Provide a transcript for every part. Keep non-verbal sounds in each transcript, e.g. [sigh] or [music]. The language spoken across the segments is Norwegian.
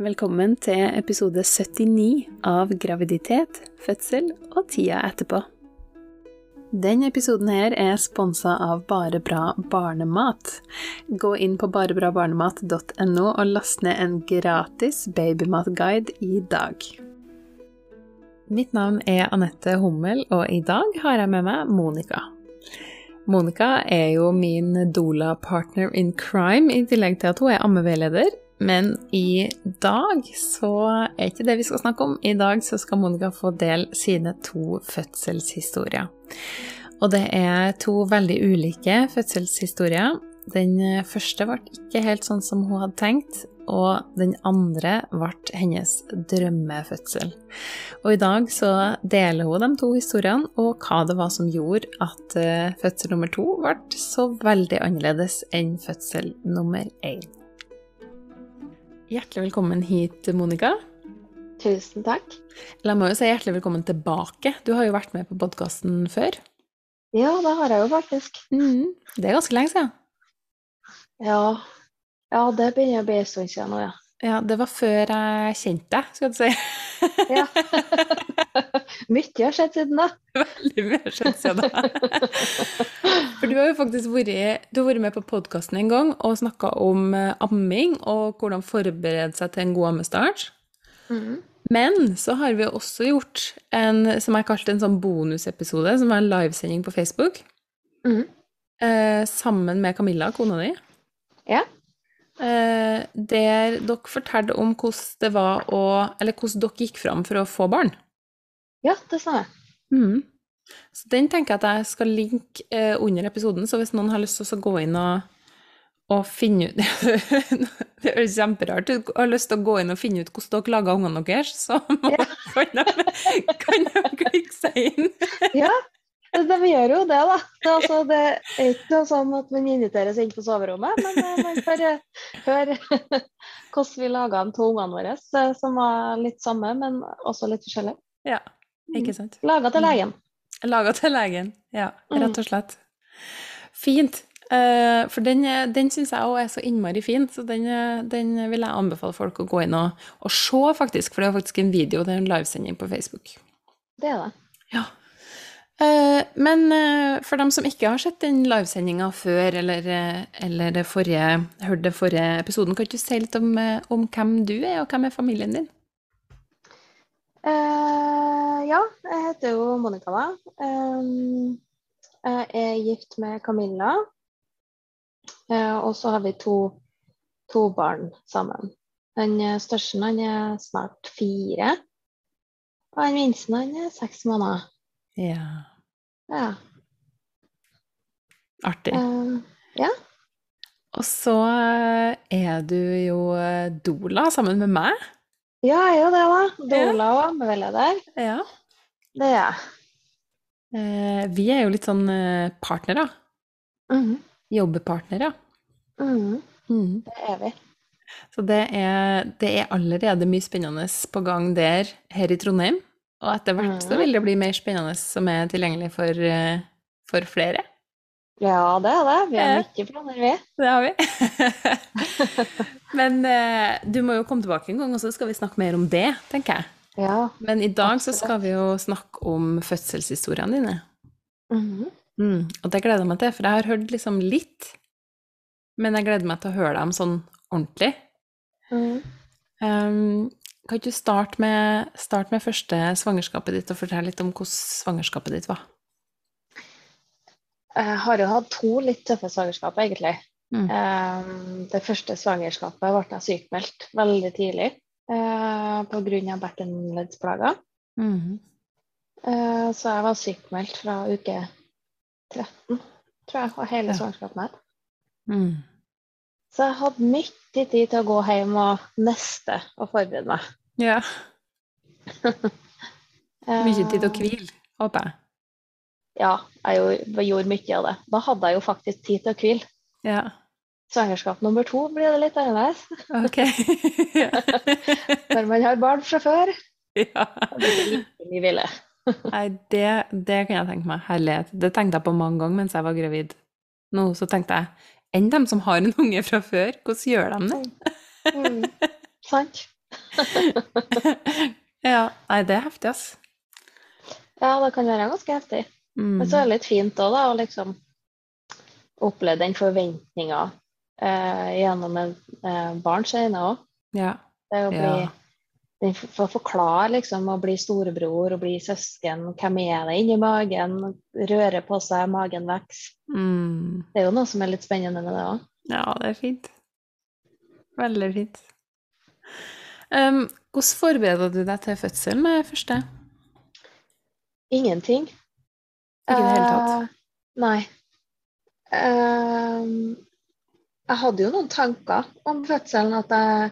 Velkommen til episode 79 av Graviditet, fødsel og tida etterpå. Denne episoden her er sponsa av Bare bra barnemat. Gå inn på barebrabarnemat.no og last ned en gratis babymatguide i dag. Mitt navn er Anette Hummel, og i dag har jeg med meg Monica. Monica er jo min Dola-partner in crime, i tillegg til at hun er ammeveileder men i dag så er ikke det vi skal snakke om. I dag så skal Monica få dele sine to fødselshistorier. Og det er to veldig ulike fødselshistorier. Den første ble ikke helt sånn som hun hadde tenkt, og den andre ble hennes drømmefødsel. Og i dag så deler hun de to historiene, og hva det var som gjorde at eh, fødsel nummer to ble så veldig annerledes enn fødsel nummer én. Hjertelig velkommen hit, Monica. Tusen takk. La meg jo si hjertelig velkommen tilbake. Du har jo vært med på podkasten før. Ja, det har jeg jo faktisk. Mm, det er ganske lenge siden. Ja. ja, det begynner å bli en stund siden nå, ja. Ja, det var før jeg kjente deg, skal du si. ja. [laughs] mye har skjedd siden da. Veldig mye har skjedd siden da. For du har jo faktisk vært, du har vært med på podkasten en gang og snakka om eh, amming og hvordan forberede seg til en god ammestart. Mm. Men så har vi også gjort en som jeg kalte en sånn bonusepisode, som var en livesending på Facebook. Mm. Eh, sammen med Camilla, kona di. Ja. Eh, der dere fortalte om hvordan det var å Eller hvordan dere gikk fram for å få barn. Ja, det sa jeg. Mm. Så den tenker jeg at jeg skal linke eh, under episoden, så hvis noen har lyst til å gå inn og, og finne ut [laughs] Det høres kjemperart ut. Har lyst til å gå inn og finne ut hvordan dere lager ungene deres, så må, ja. [laughs] kan de klikke seg inn. ja, de gjør jo det, da. Det, altså, det er ikke noe sånn at man inviteres inn på soverommet, men eh, man får eh, høre [laughs] hvordan vi laga dem to ungene våre, eh, som var litt samme, men også litt forskjellige. Ja, ikke sant. Laga til legen. Laga til legen, ja. Rett og slett. Fint. For den, den syns jeg òg er så innmari fin, så den, den, vil jeg anbefale folk å gå inn og, og se, faktisk. For det er faktisk en video, det er en livesending på Facebook. Det er det. Ja. Eh, men eh, for dem som ikke har sett den livesendinga før, eller, eh, eller det forrige, hørte den forrige episoden, kan du si litt om, om, hvem du er, og hvem er familien din? Uh, ja, jeg heter jo Monica, da. Um, jeg er gift med Camilla. Uh, og så har vi to, to barn sammen. Den største han er snart fire. Og den minste han er seks måneder. Ja. Ja. Artig. Uh, ja. Og så eh, er du jo Dola doula sammen med meg. Ja, jeg er jo det, da. Doula og ammeveileder. Ja. Det er jeg. Eh, vi er jo litt sånn partnere. Mm -hmm. Jobbepartnere. Mm. Mm. Det er vi. Så det er, det er, allerede mye spennende på gang der her i Trondheim. Og etter hvert så vil det bli mer spennende som er tilgjengelig for, eh, for flere. Ja, det er det. Vi har mye planer, vi. Det har vi. [laughs] Men eh, du må jo komme tilbake en gang, og så skal vi snakke mer om det, tenker jeg. Ja, Men i dag så skal vi jo snakke om fødselshistoriene dine. Mm -hmm. mm, og det gleder jeg meg til, for jeg har hørt liksom litt. Men jeg gleder meg til å høre dem sånn ordentlig. Mm. Um, kan ikke du starte med, starte med første svangerskapet ditt, og fortelle litt om hvordan svangerskapet ditt var? Jeg har jo hatt to litt tøffe svangerskap, egentlig. Mm. Um, det første svangerskapet ble jeg sykmeldt veldig tidlig uh, pga. bekkenleddsplager. Mm. Så jeg var sykmeldt fra uke 13, tror jeg, og hele svangerskapet mitt. Mm. Så jeg hadde mye tid til å gå hjem og neste og forberede meg. Ja. [laughs] mye tid å hvile, håper jeg. Ja, jeg gjorde mye av det. Da hadde jeg jo faktisk tid til å hvile. Ja. Svangerskap nummer to blir det litt annerledes. Ok. [laughs] Når man har barn fra før. [laughs] Ja. Det blir mye hvile. Nei, det, det, kan jeg tenke meg. Herlighet. Det tenkte jeg på mange ganger mens jeg var gravid. Nå så tenkte jeg enn dem som har en unge fra før, hvordan gjør de det? mm. Sant. [laughs] ja. Nei, det er heftig, ass. Ja, det kan være ganske heftig. Mm. Men så er det litt fint òg, da, å liksom oppleve den forventninga eh, gjennom en eh, barns øyne òg. Ja. Det å bli Ja. For å forklare, liksom, å bli storebror og bli søsken, hvem er det inni magen, røre på seg, magen vokser. Mm. Det er jo noe som er litt spennende med det òg. Ja, det er fint. Veldig fint. Um, hvordan forberedte du deg til fødselen med første? Ingenting. Ikke i det hele tatt? Uh, nei. Uh, jeg hadde jo noen tanker om fødselen, at jeg,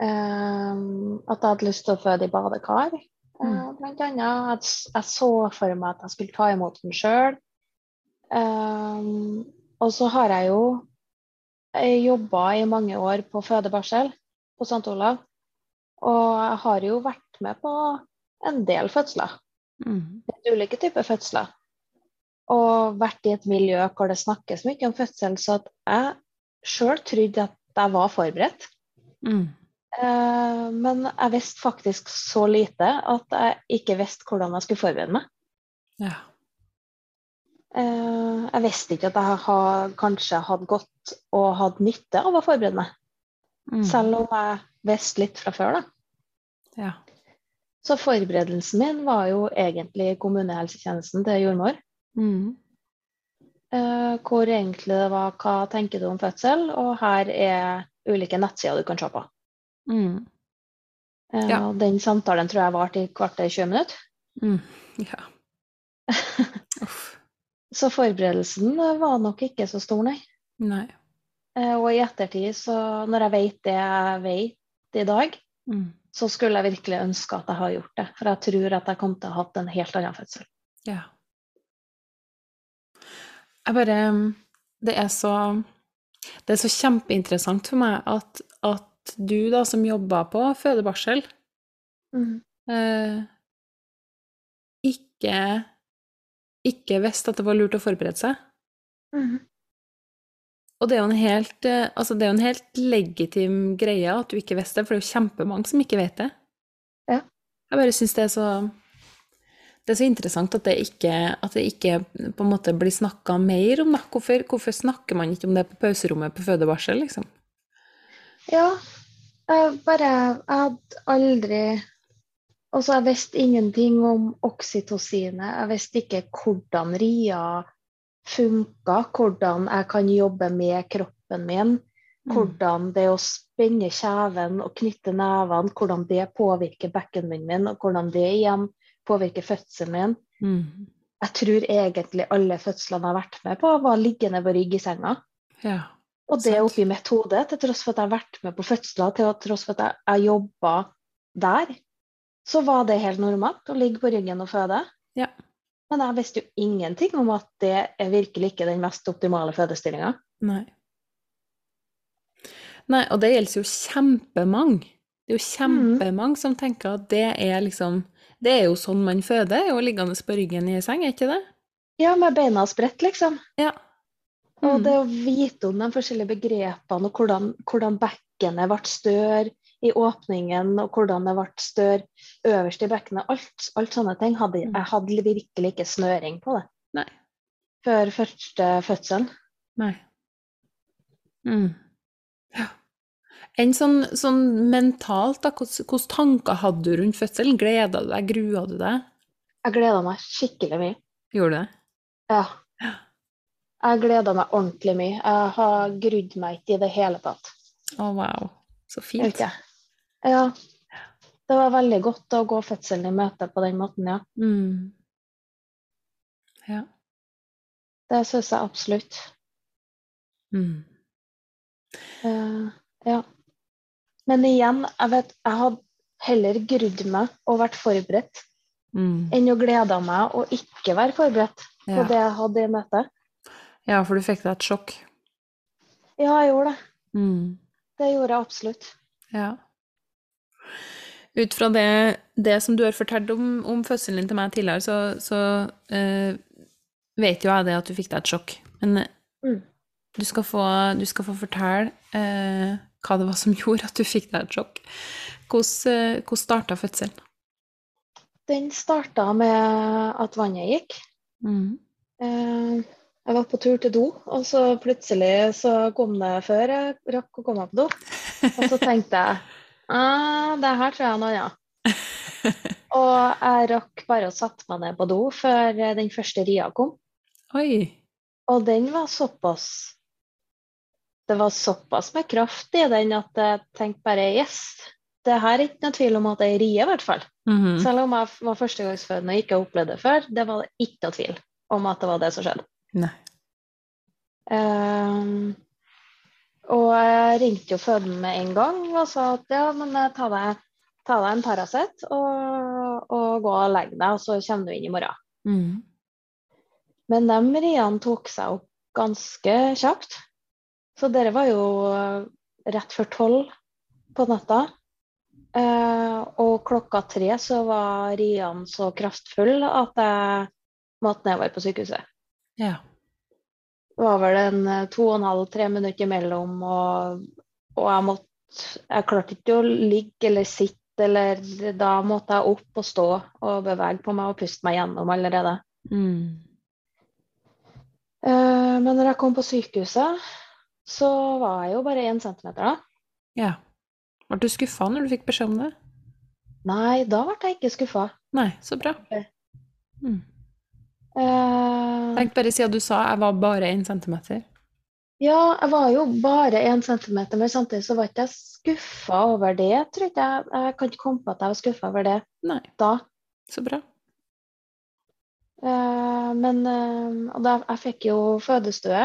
uh, at jeg hadde lyst til å føde i badekar. eh, Mm. Blant annet. at jeg så for meg at jeg skulle ta imot den sjøl. og så har jeg jo jobba i mange år på fødebarsel på St. Olav. Og jeg har jo vært med på en del fødsler Mm. ulike typer fødsler. Og vært i et miljø hvor det snakkes mye om fødsel, så at jeg sjøl trodde at jeg var forberedt. Mm. Eh, men jeg visste faktisk så lite at jeg ikke visste hvordan jeg skulle forberede meg. Ja. Eh, jeg visste ikke at jeg har, kanskje hadde gått og hatt nytte av å forberede meg, Mm. selv om jeg visste litt fra før. da. Ja. Så forberedelsen min var jo egentlig kommunehelsetjenesten til jordmor. Mm. Eh, hvor egentlig det var 'hva tenker du om fødsel?' og her er ulike nettsider du kan se på. Mm. Eh, Ja. og Den samtalen tror jeg varte i kvarter 20 minutter. Mm. Ja. [laughs] Så forberedelsen var nok ikke så stor, nei. Nei. Eh, og i ettertid, så når jeg vet det jeg vet i dag, Mm. Så skulle jeg virkelig ønske at jeg har gjort det. For jeg tror at jeg kom til å ha hatt en helt annen fødsel. Ja. Jeg bare Det er så Det er så kjempeinteressant for meg at, at du, da, som jobber på fødebarsel, eh, ikke ikke visste at det var lurt å forberede seg. Og det er helt, eh, altså det er jo en helt legitim greie at du ikke visste det, for det er jo kjempemange som ikke vet det. Ja. Jeg bare syns det er så det er så interessant at det ikke, at det ikke på en måte blir snakka mer om det. Hvorfor, hvorfor snakker man ikke om det på pauserommet på fødebarsel, liksom? Ja, jeg bare Jeg hadde aldri Altså, jeg visste ingenting om oksytocinet. Jeg visste ikke hvordan RIA funka, hvordan jeg kan jobbe med kroppen min. Hvordan det å spenne kjeven og knytte nevene, hvordan det påvirker bekkenbunnen min, og hvordan det igjen påvirker fødselen min. Mm. Jeg tror egentlig alle fødslene jeg har vært med på, var liggende på rygg i senga. Ja. Og det er oppi mitt hode, til tross for at jeg har vært med på fødsler, til tross for at jeg jeg jobba der, så var det helt normalt å ligge på ryggen og føde. Ja. Men jeg visste jo ingenting om at det er virkelig ikke den mest optimale fødestillinga. Nei. Nei, og det gjelder jo kjempemange. Det er jo kjempemange som tenker at det er liksom Det er jo sånn man føder, jo liggende på ryggen i seng, er ikke det? Ja, med beina spredt, liksom. Ja. Og Mm. det å vite om de forskjellige begrepene, og hvordan, hvordan bekkenet ble større i åpningen, og hvordan det ble større øverst i bekkenet, alt, alt sånne ting, hadde, Mm. jeg hadde virkelig ikke snøring på det Nei. før første fødsel. Nei. Mm. Ja. Enn sånn, sånn mentalt, da, hvilke tanker hadde du rundt fødselen? Gleda du deg, grua du deg? Jeg gleda meg skikkelig mye. Gjorde du det? Ja. Jeg gleda meg ordentlig mye. Jeg har grudd meg ikke i det hele tatt. Å, wow. Så fint. ikke. Ja. Det var veldig godt å gå fødselen i møte på den måten, ja. Mm. Ja. Det syns jeg absolutt. Mm. Uh, ja. Men igjen, jeg vet, jeg hadde heller grudd meg og vært forberedt Mm. enn å glede meg og ikke være forberedt på Ja. det jeg hadde i møtet. ja, for du fikk deg et sjokk. Ja, jeg gjorde det. Mm. Det gjorde jeg absolutt. Ja. Ut fra det, det som du har fortalt om, om fødselen din til meg tidligere, så, så eh, vet jo jeg det at du fikk deg et sjokk. Men eh, Mm. du, skal få, du skal få fortelle eh, hva det var som [laughs] gjorde at du fikk deg et sjokk. Hvordan, eh, hvordan starta fødselen? Den starta med at vannet gikk. Mm. Eh, Jeg var på tur til do, og så plutselig så kom det før jeg rakk å komme meg på do. Og så tenkte jeg ah, det her tror jeg er noe annet. Og jeg rakk bare å sette meg ned på do før den første ria kom. Oi. Og den var såpass Det var såpass med kraft i den at jeg tenkte bare yes, det her er ikke noe tvil om at det er rie, i hvert fall. Mhm. Selv om jeg var førstegangsfødende og ikke har opplevd det før, det var ikke noe tvil om at det var det som skjedde. Nei. Ehm, og jeg ringte jo føden med en gang og sa at ja, men eh, ta deg, ta deg en Paracet og, og gå og legg deg, og så kommer du inn i morgen. Mm. Men de riene tok seg opp ganske kjapt. Så dere var jo eh, rett før tolv på natta. Eh, og klokka tre så var riene så kraftfulle at jeg måtte nedover på sykehuset. Ja. Det var vel en eh, to og en halv, tre minutter imellom, og, og jeg måtte Jeg klarte ikke å ligge eller sitte, eller da måtte jeg opp og stå og bevege på meg og puste meg gjennom allerede. Mm. Uh, men når jeg kom på sykehuset, så var jeg jo bare én centimeter da. ja. Ble du skuffa når du fikk beskjed om det? Nei, da ble jeg ikke skuffa. Nei, så bra. Mm. Eh, Tenk bare siden du sa jeg var bare én centimeter. ja, jeg var jo bare én centimeter, men samtidig så var ikke jeg skuffa over det. Tror ikke jeg, jeg kan ikke komme på at jeg var skuffa over det Nei, da. så bra. Uh, men uh, da, jeg fikk jo fødestue.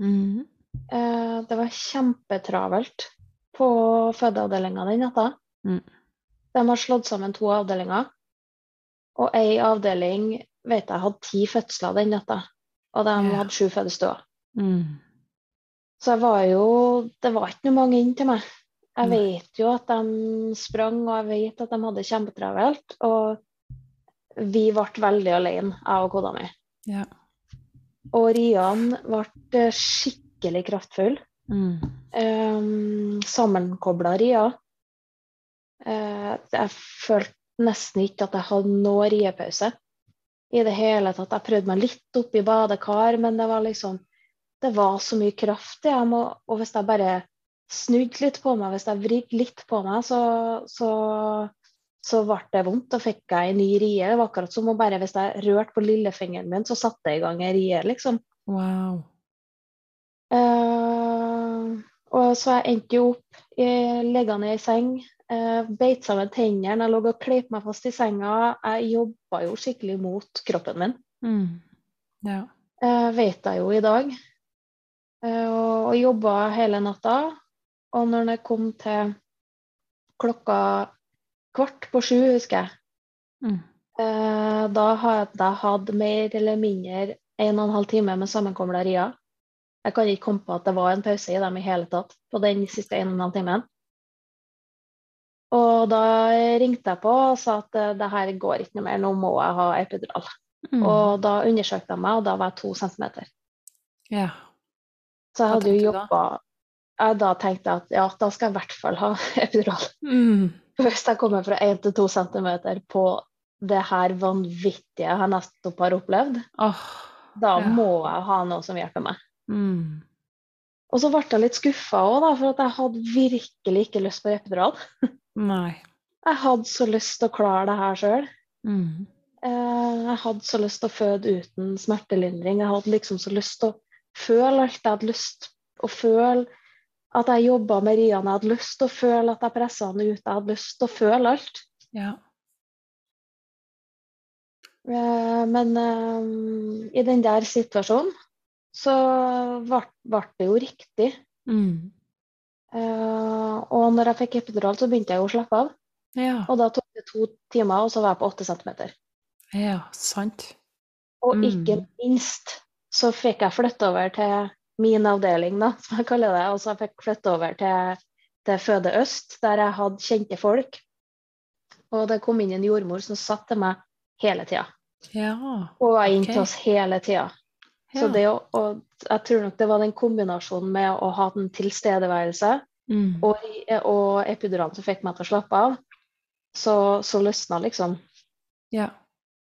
Mm. Uh, det var kjempetravelt på fødeavdelinga den natta. Mm. De har slått sammen to avdelinger. Og ei avdeling vet jeg hadde ti fødsler den natta. Og de Ja. hadde sju fødestuer. Mm. Så jeg var jo Det var ikke noe mange inn til meg. Jeg vet jo at de sprang, og jeg vet at de hadde kjempetravelt. Og vi ble veldig alene, jeg og kona mi. Ja. Og Rian ble skikkelig kraftfull. Mm. Um, Sammenkobla rier. Uh, jeg følte nesten ikke at jeg hadde noe riepause i det hele tatt. Jeg prøvde meg litt opp i badekar, men det var liksom Det var så mye kraft i dem, og, og hvis jeg bare snudde litt på meg, hvis jeg vridde litt på meg, så, så, så ble det vondt. Da fikk jeg en ny rie. Det var akkurat som om bare hvis jeg rørte på lillefingeren min, så satte jeg i gang en rie, liksom. Wow. Uh, og så jeg endte jo opp liggende i seng, uh, beit sammen tennene, jeg lå og kleip meg fast i senga. Jeg jobba jo skikkelig mot kroppen min, Mm. Ja. uh, vet jeg jo i dag. Eh, og, og jobba hele natta. Og når det kom til klokka kvart på sju, husker jeg, Mm. eh, da hadde jeg hatt mer eller mindre en og en halv time med sammenkomlerier. Jeg kan ikke komme på at det var en pause i dem i hele tatt på den siste en og en halv timen. Og da ringte jeg på og sa at eh, det her går ikke noe mer, nå må jeg ha epidural. Mm. Og da undersøkte jeg meg, og da var jeg to centimeter. Ja. Så jeg hadde jo jobba Da tenkte jeg at ja, da skal jeg i hvert fall ha [laughs] epidural. Mm. Hvis jeg kommer fra 1 til 2 centimeter på det her vanvittige jeg nettopp har opplevd, oh, da Ja. må jeg ha noe som hjelper meg. Mm. Og så ble jeg litt skuffa òg, for at jeg hadde virkelig ikke lyst på epidural. [laughs] Nei. Jeg hadde så lyst til å klare det her sjøl. Mm. Jeg hadde så lyst til å føde uten smertelindring. Jeg hadde liksom så lyst til å føle alt. Jeg hadde lyst å føle at jeg jobba med Rian. Jeg hadde lyst til å føle at jeg pressa han ut. Jeg hadde lyst til å føle alt. Ja. Eh, Men um, i den der situasjonen så ble det jo riktig. Mm. Eh, Og når jeg fikk epidural, så begynte jeg å slappe av. Ja. Og da tok det to timer, og så var jeg på åtte centimeter. ja, sant. Og Mm. ikke minst så fikk jeg flytte over til min avdeling, da, [laughs] som jeg kaller det. Og så fikk jeg flytte over til, til Føde Øst, der jeg hadde kjente folk. Og det kom inn en jordmor som satt til meg hele tida. Ja. Og var inn okay. til oss hele tida. Ja. Så det å, og jeg tror nok det var den kombinasjonen med å ha den tilstedeværelse mm. og, og epiduralen som fikk meg til å slappe av, så, så løsna liksom Ja.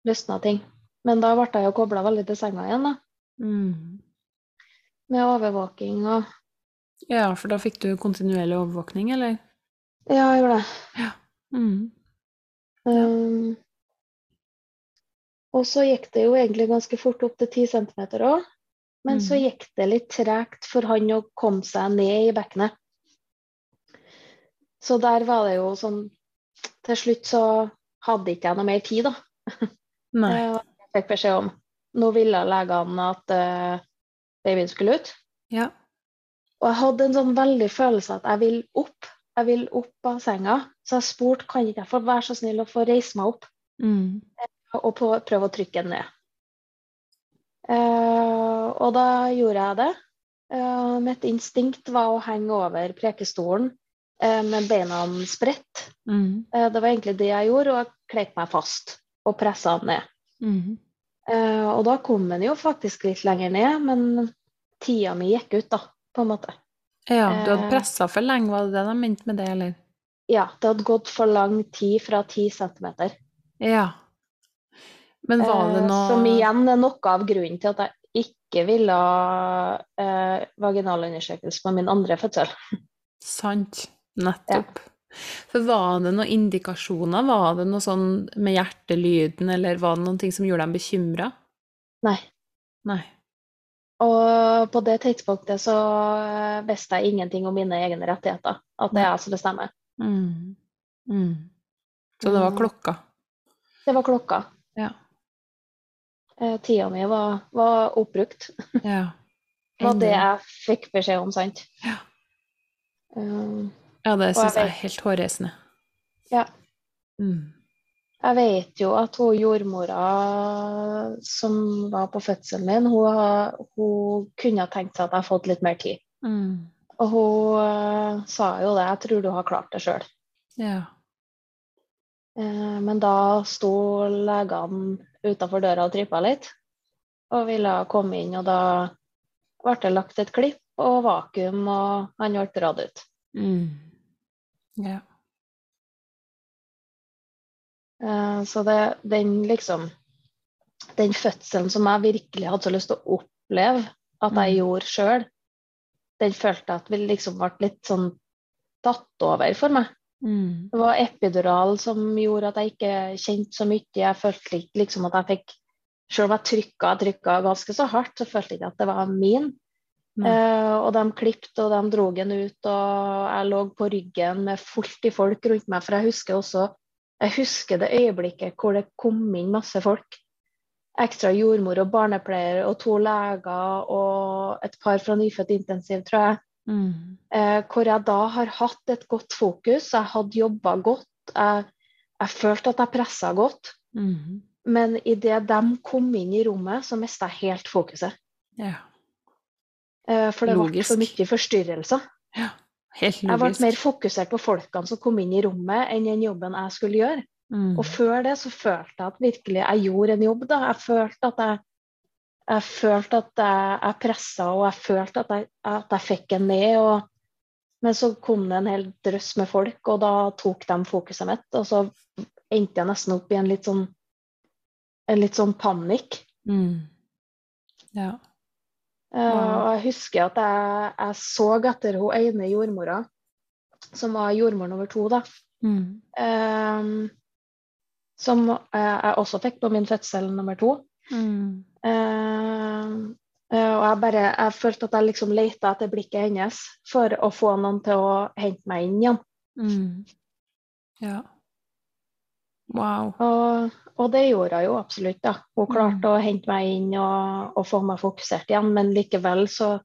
løsna ting. Men da ble jeg jo kobla veldig til senga igjen, da. Mm. Med overvåking og Ja, for da fikk du kontinuerlig overvåkning, eller? Ja, jeg gjorde det. Mm. Um, og så gikk det jo egentlig ganske fort opp til 10 cm òg. Men så Mm. gikk det litt tregt for han å komme seg ned i bekkenet. Så der var det jo sånn Til slutt så hadde ikke jeg noe mer tid, da. [laughs] Nei. Eh, Jeg fikk beskjed om Nå ville legene at uh, babyen skulle ut. Ja. Og jeg hadde en sånn veldig følelse at jeg vil opp. Jeg vil opp av senga. Så jeg spurte kan ikke jeg få være så snill å få reise meg opp Mm. Og på- prøve å trykke den ned. Uh, og da gjorde jeg det. Uh, mitt instinkt var å henge over prekestolen uh, med beina spredt. Mm. Det var egentlig det jeg gjorde, og jeg kleip meg fast og pressa den ned. Mm. Og da kom den jo faktisk litt lenger ned, men tida mi gikk ut, da, på en måte. Ja, du hadde pressa for lenge, var det det de mente med det, eller? Ja, det hadde gått for lang tid fra 10 centimeter. Ja. Men var det Eh, noe Som igjen er noe av grunnen til at jeg ikke ville ha eh, vaginalundersøkelse på min andre fødsel. Sant. Nettopp. For var det noen indikasjoner? Var det noe sånn med hjertelyden, eller var det noen ting som gjorde dem bekymra? Nei. Nei. Og på det tidspunktet så eh, visste jeg ingenting om mine egne rettigheter. At det er jeg som bestemmer. Mm. Mm. Så det var Mm. klokka? Det var klokka. Ja. Eh, tida mi var, var oppbrukt. Ja. [laughs] Det var det jeg fikk beskjed om, sant? Ja. Um, Ja, det syns jeg er helt hårreisende. Ja. Mm. Jeg vet jo at hun jordmora som var på fødselen min, hun, hun kunne ha tenkt seg at jeg hadde fått litt mer tid. Mm. Og hun uh, sa jo det, jeg tror du har klart det sjøl. Ja. Uh, men da sto legene utafor døra og trippa litt, og ville komme inn. Og da ble det lagt et klipp og vakuum, og han ble dratt ut. Mm. Ja. Eh, Så det, den liksom Den fødselen som jeg virkelig hadde så lyst til å oppleve at jeg Mm. gjorde sjøl, den følte jeg at vi liksom ble litt sånn tatt over for meg. Mm. Det var epidural som gjorde at jeg ikke kjente så mye. Jeg følte ikke liksom at jeg fikk Selv om jeg trykka, trykka ganske så hardt, så følte jeg ikke at det var min. Eh, og de klippet og de dro den ut, og jeg lå på ryggen med fullt i folk rundt meg. For jeg husker også jeg husker det øyeblikket hvor det kom inn masse folk. Ekstra jordmor og barnepleier og to leger og et par fra nyfødt intensiv, tror jeg. Mm. Eh, hvor jeg da har hatt et godt fokus. Jeg hadde jobba godt. Jeg, jeg følte at jeg pressa godt. Mm. Men idet de kom inn i rommet, så mista jeg helt fokuset. Ja. Eh, for det ble Logisk. for mye forstyrrelser. ja. Helt Jeg ble mer fokusert på folkene som kom inn i rommet, enn den jobben jeg skulle gjøre. Mm. Og før det så følte jeg at virkelig jeg gjorde en jobb. da. Jeg følte at jeg, jeg følte at jeg, jeg pressa, og jeg følte at jeg, at jeg fikk en ned. Og, men så kom det en hel drøss med folk, og da tok de fokuset mitt. Og så endte jeg nesten opp i en litt sånn, en litt sånn panikk. Mm. Ja. Eh, og jeg husker at jeg, jeg så etter hun ene jordmora, som var jordmor nummer to, da. Mm. eh, som eh, jeg også fikk på min fødsel nummer to. Mm. Eh, eh, og jeg bare jeg følte at jeg liksom leita etter blikket hennes for å få noen til å hente meg inn igjen. Mm. Ja. Wow. Og, og det gjorde hun jo absolutt. da. Hun klarte å hente meg inn og, og få meg fokusert igjen, men likevel så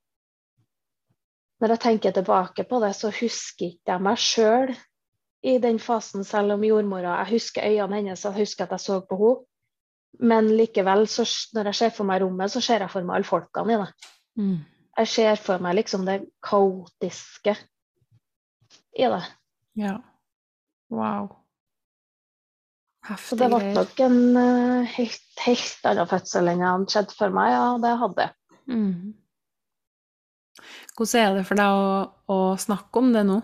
Når jeg tenker tilbake på det, så husker ikke jeg meg sjøl i den fasen, selv om jordmora Jeg husker øynene hennes, jeg husker at jeg så på henne. Men likevel, så, når jeg ser for meg rommet, så ser jeg for meg alle folkene i det. Mm. Jeg ser for meg liksom det kaotiske i det. Ja. Wow. Så det ble nok en uh, helt, helt annen fødsel enn jeg hadde skjedd for meg. Ja, det hadde jeg. Mm. Hvordan er det for deg å, å snakke om det nå?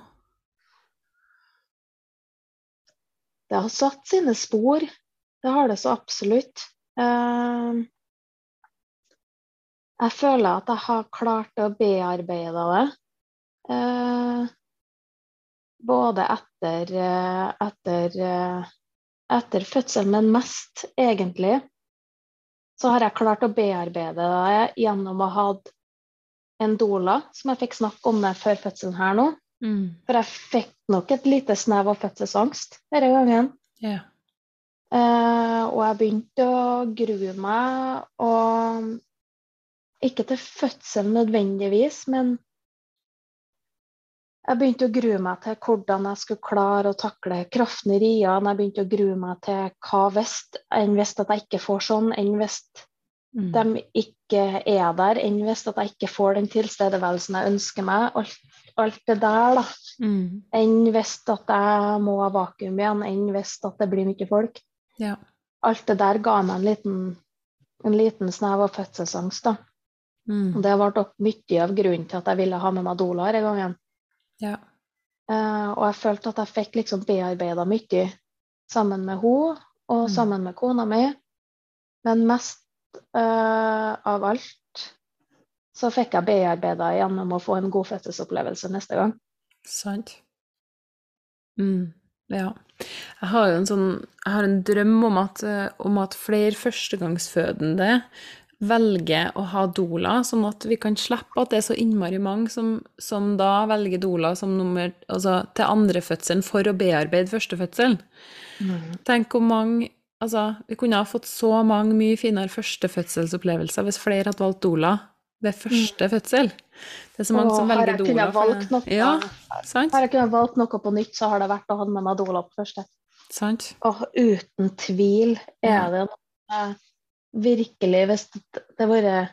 det har satt sine spor. Det har det så absolutt. Eh, jeg føler at jeg har klart å bearbeide det. Eh, både etter, eh, etter, eh, etter fødselen, men mest egentlig så har jeg klart å bearbeide det gjennom å ha en doula, som jeg fikk snakke om det før fødselen her nå. Mm. For jeg fikk nok et lite snev av fødselsangst denne gangen. Ja. Eh, og jeg begynte å grue meg, og ikke til fødselen nødvendigvis, men jeg begynte å grue meg til hvordan jeg skulle klare å takle kraften i riene. Jeg begynte å grue meg til hva hvis enn hvis at jeg ikke får sånn, enn hvis Mm. de ikke er der, enn hvis at jeg ikke får den tilstedeværelsen jeg ønsker meg. Alt, alt det der, da. Mm. Enn hvis at jeg må ha vakuum igjen, enn hvis at det blir mye folk. Ja. Alt det der ga meg en liten, en liten snev av fødselsangst. da. Mm. Og det ble opp mye av grunnen til at jeg ville ha med meg Dola denne gangen. Ja. Uh, og jeg følte at jeg fikk liksom bearbeida mye sammen med henne og Mm. sammen med kona mi. Men mest uh, av alt så fikk jeg bearbeida gjennom å få en god fødselsopplevelse neste gang. Sant. Mm. Ja. Jeg har jo en sånn Jeg har en drøm om at, om at flere førstegangsfødende velger å ha doula, sånn at vi kan slippe at det er så innmari mange som, som da velger doula som nummer Altså til andre fødselen for å bearbeide førstefødselen. Mm. Tenk om mange Altså, vi kunne ha fått så mange mye finere førstefødselsopplevelser hvis flere hadde valgt doula ved første fødsel. Det er så mange Åh, som velger doula. valgt noe- Ja, sant? Har jeg kunnet valgt noe på nytt, så har det vært å ha med meg doula på første. sant? Og uten tvil er det noe virkelig Hvis det det vært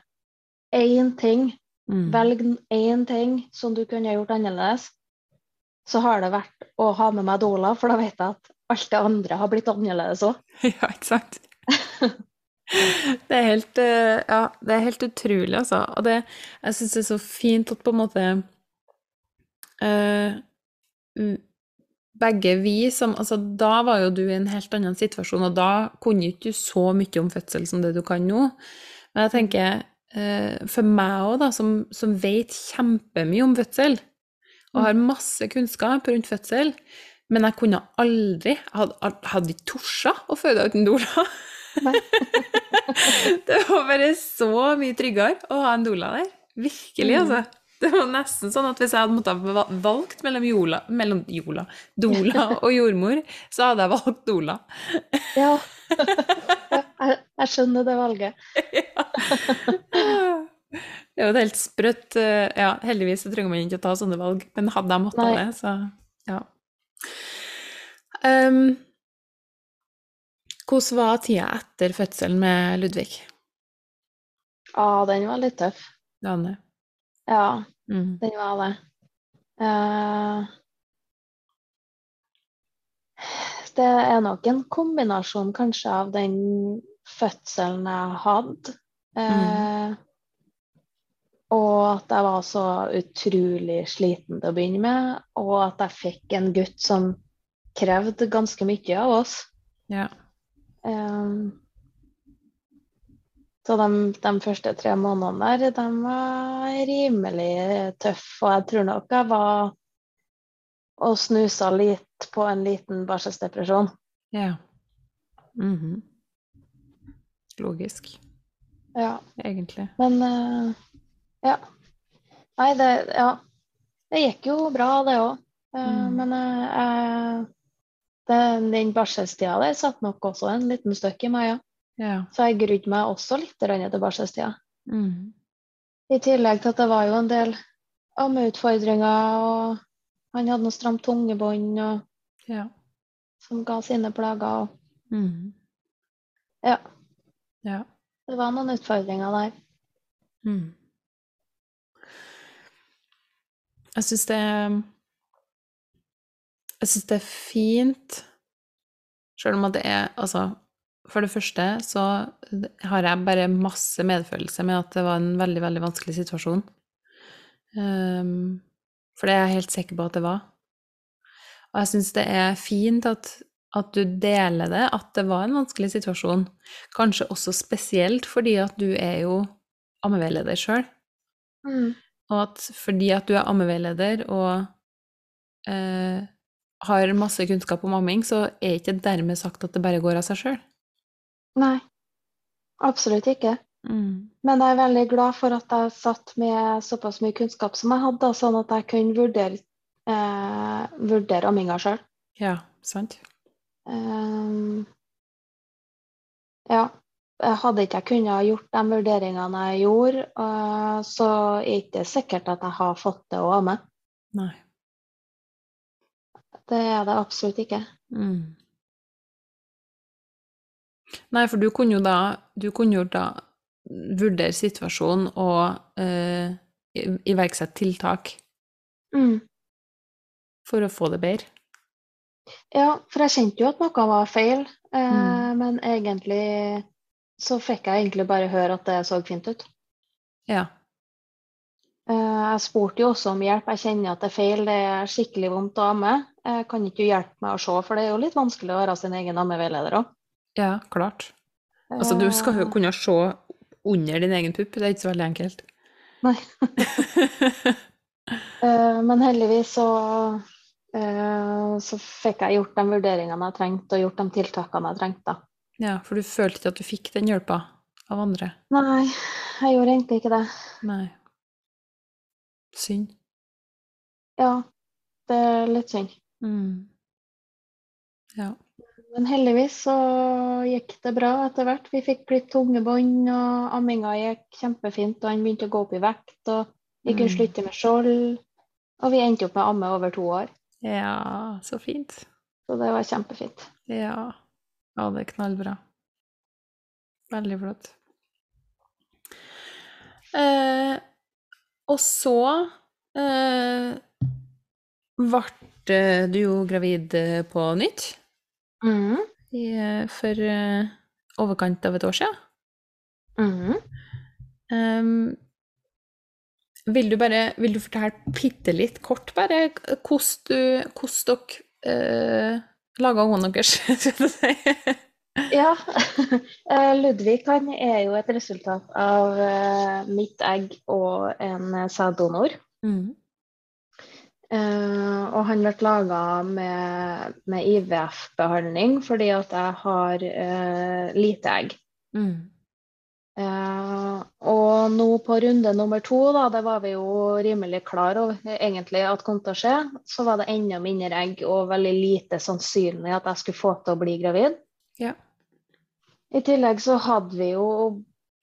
én ting, Mm. velg én ting som du kunne gjort annerledes, så har det vært å ha med meg doula, for da vet jeg at alt det andre har blitt annerledes òg. [laughs] Ja, ikke sant? [laughs] Det er helt, eh, ja, det er helt utrolig, altså. Og det, jeg syns det er så fint at på en måte mm, Begge vi som Altså, da var jo du i en helt annen situasjon, og da kunne ikke du så mye om fødsel som det du kan nå. Men jeg tenker, eh, for meg òg, da, som, som vet kjempemye om fødsel, og har masse kunnskap rundt fødsel, men jeg kunne aldri Jeg hadde, hadde ikke tort å føde uten doula. [laughs] [laughs] Det var bare så mye tryggere å ha en doula der. Virkelig, Mm. altså. Det var nesten sånn at hvis jeg hadde måttet valgt mellom jola, mellom jola, doula [laughs] og jordmor, så hadde jeg valgt doula. Ja. [laughs] jeg, jeg skjønner det valget. Det er jo helt sprøtt eh, Ja, heldigvis så trenger man ikke å ta sånne valg, men hadde jeg måttet Nei. det, så ja. Um, hvordan var tida etter fødselen med Ludvig? Ja, den var litt tøff. Ja, Mm. den var det. Uh, det er nok en kombinasjon kanskje av den fødselen jeg hadde, eh, og at jeg var så utrolig sliten til å begynne med, og at jeg fikk en gutt som krevde ganske mye av oss. Ja. Um, så de, de første tre månedene der, de var rimelig tøffe. Og jeg tror nok jeg var og snusa litt på en liten barselsdepresjon. ja. Mhm. Logisk, Ja. egentlig. Men uh, ja. Nei, det Ja. Det gikk jo bra, det òg. Mm. Men eh, jeg- den, den barselstida der satt nok også en liten støkk i meg, ja. Ja. Så jeg grudde meg også litt til barselstida. Mm. I tillegg til at det var jo en del ammeutfordringer, og han hadde noe stramt tungebånd og, Ja. som ga sine plager. Og, mm. ja, Ja. det var noen utfordringer der. Mm. Jeg syns det Jeg syns det er fint, sjøl om at det er Altså, for det første så har jeg bare masse medfølelse med at det var en veldig, veldig vanskelig situasjon. Um, for det er jeg helt sikker på at det var. Og jeg syns det er fint at at du deler det, at det var en vanskelig situasjon. Kanskje også spesielt fordi at du er jo ammeveileder sjøl. Mm. Og at fordi at du er ammeveileder og eh, har masse kunnskap om amming, så er ikke dermed sagt at det bare går av seg sjøl. Nei, absolutt ikke. Mm. Men jeg er veldig glad for at jeg satt med såpass mye kunnskap som jeg hadde, sånn at jeg kunne vurdere, eh, vurdere amminga sjøl. Ja, sant? Um, ja. Hadde ikke jeg kunnet gjort de vurderingene jeg gjorde, uh, så er det ikke sikkert at jeg har fått det å amme. Nei. Det er det absolutt ikke. Mm. Nei, for du kunne jo da, du kunne jo da vurdere situasjonen og eh, iverksette tiltak Mm. for å få det bedre. Ja, for jeg kjente jo at noe var feil, eh, Mm. men egentlig så fikk jeg egentlig bare høre at det så fint ut. Ja. Eh, jeg spurte jo også om hjelp. Jeg kjenner at det er feil, det er skikkelig vondt å amme. Jeg kan ikke hjelpe meg å se, for det er jo litt vanskelig å være sin egen ammeveileder òg. Ja, klart. Altså, du skal jo kunne se under din egen pupp, det er ikke så veldig enkelt. Nei. [laughs] Eh, men heldigvis så, eh, så fikk jeg gjort de vurderingene jeg trengte, og gjort de tiltakene jeg trengte. da. Ja, for du følte ikke at du fikk den hjelpa av andre? Nei, jeg gjorde egentlig ikke det. Nei. Synd. Ja, det er litt synd. Mm. Ja. Men heldigvis så gikk det bra etter hvert. Vi fikk litt tunge bånd, og amminga gikk kjempefint, og han begynte å gå opp i vekt, og vi kunne Mm. slutte med skjold. Og vi endte opp med amme over to år, ja, så fint. så det var kjempefint. Ja. ja, det er knallbra. Veldig flott. Eh, og så eh, ble du jo gravid eh, på nytt Mm. i, eh, for eh, overkant av et år siden. Mm. Um, vil du bare vil du fortelle bitte litt kort bare hvordan dere eh, laga ungene deres? [laughs] [laughs] Ja. eh, Ludvig han er jo et resultat av eh, mitt egg og en eh, sæddonor. Mm. Uh, og han ble laga med, med IVF-behandling fordi at jeg har uh, lite egg. Mm. Uh, og nå på runde nummer to, da, det var vi jo rimelig klar over egentlig at kom til å skje, så var det enda mindre egg og veldig lite sannsynlig at jeg skulle få til å bli gravid. Ja. I tillegg så hadde vi jo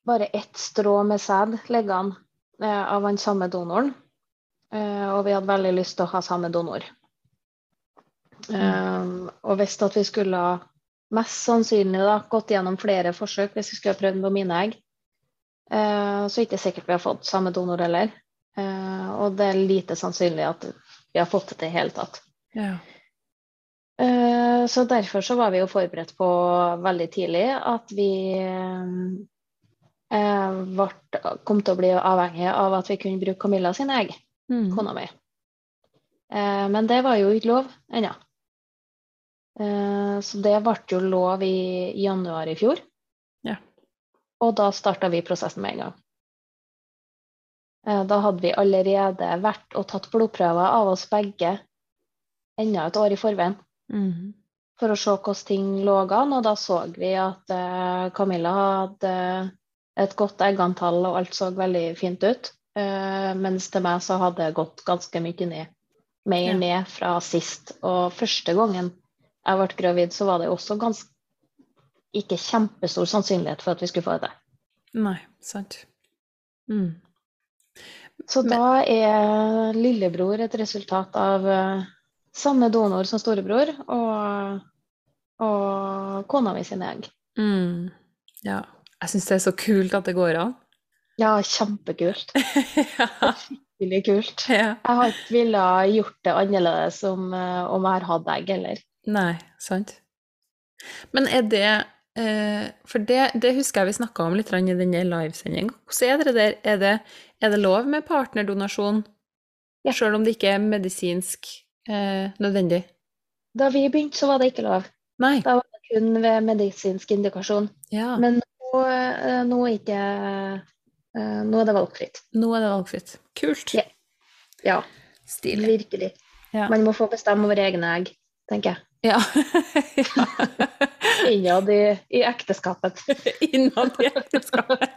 bare ett strå med sæd liggende eh, av den samme donoren. Eh, og vi hadde veldig lyst til å ha samme donor. Eh, og visste at vi skulle mest sannsynlig da, gått gjennom flere forsøk hvis vi skulle ha prøvd på mine egg. Eh, så ikke sikkert vi har fått samme donor heller. Eh, og det er lite sannsynlig at vi har fått det i hele tatt. ja. Eh, Så derfor så var vi jo forberedt på veldig tidlig at vi eh, vart, kom til å bli avhengig av at vi kunne bruke Camilla sine egg, Mm. kona mi. Eh, Men det var jo ikke lov ennå. Eh, Så det ble jo lov i januar i fjor. Ja. Og da starta vi prosessen med en gang. Eh, Da hadde vi allerede vært og tatt blodprøver av oss begge enda et år i forveien Mm. for å se hvordan ting lå an, og da så vi at eh, Camilla hadde et godt eggantall og alt så veldig fint ut. Eh, mens til meg så hadde det gått ganske mye ned. Mer Ja. ned fra sist. Og første gangen jeg ble gravid, så var det også ganske ikke kjempestor sannsynlighet for at vi skulle få det. Nei, sant. Mm. Så da er lillebror et resultat av eh, samme donor som storebror og, og kona mi sine egg. Mm. Ja. Jeg syns det er så kult at det går an. Ja, kjempekult. [laughs] ja. Veldig kult. ja. Jeg har ikke villet gjort det annerledes om, eh, om jeg har hatt egg heller. Nei, sant. Men er det eh, For det, det husker jeg vi snakka om litt i denne livesendinga. Hvordan er det der? Er det, er det lov med partnerdonasjon, Ja. sjøl om det ikke er medisinsk eh, nødvendig? Da vi begynte, så var det ikke lov. Nei. Da var det kun ved medisinsk indikasjon. Ja. Men nå, eh, nå er ikke eh, Nå er det valgfritt. Nå er det valgfritt. Kult. Ja. Ja, Stilig. virkelig. Ja. Man må få bestemme over egne egg, tenker jeg. [laughs] Ja. Innad i, i ekteskapet. [laughs] Innad i ekteskapet.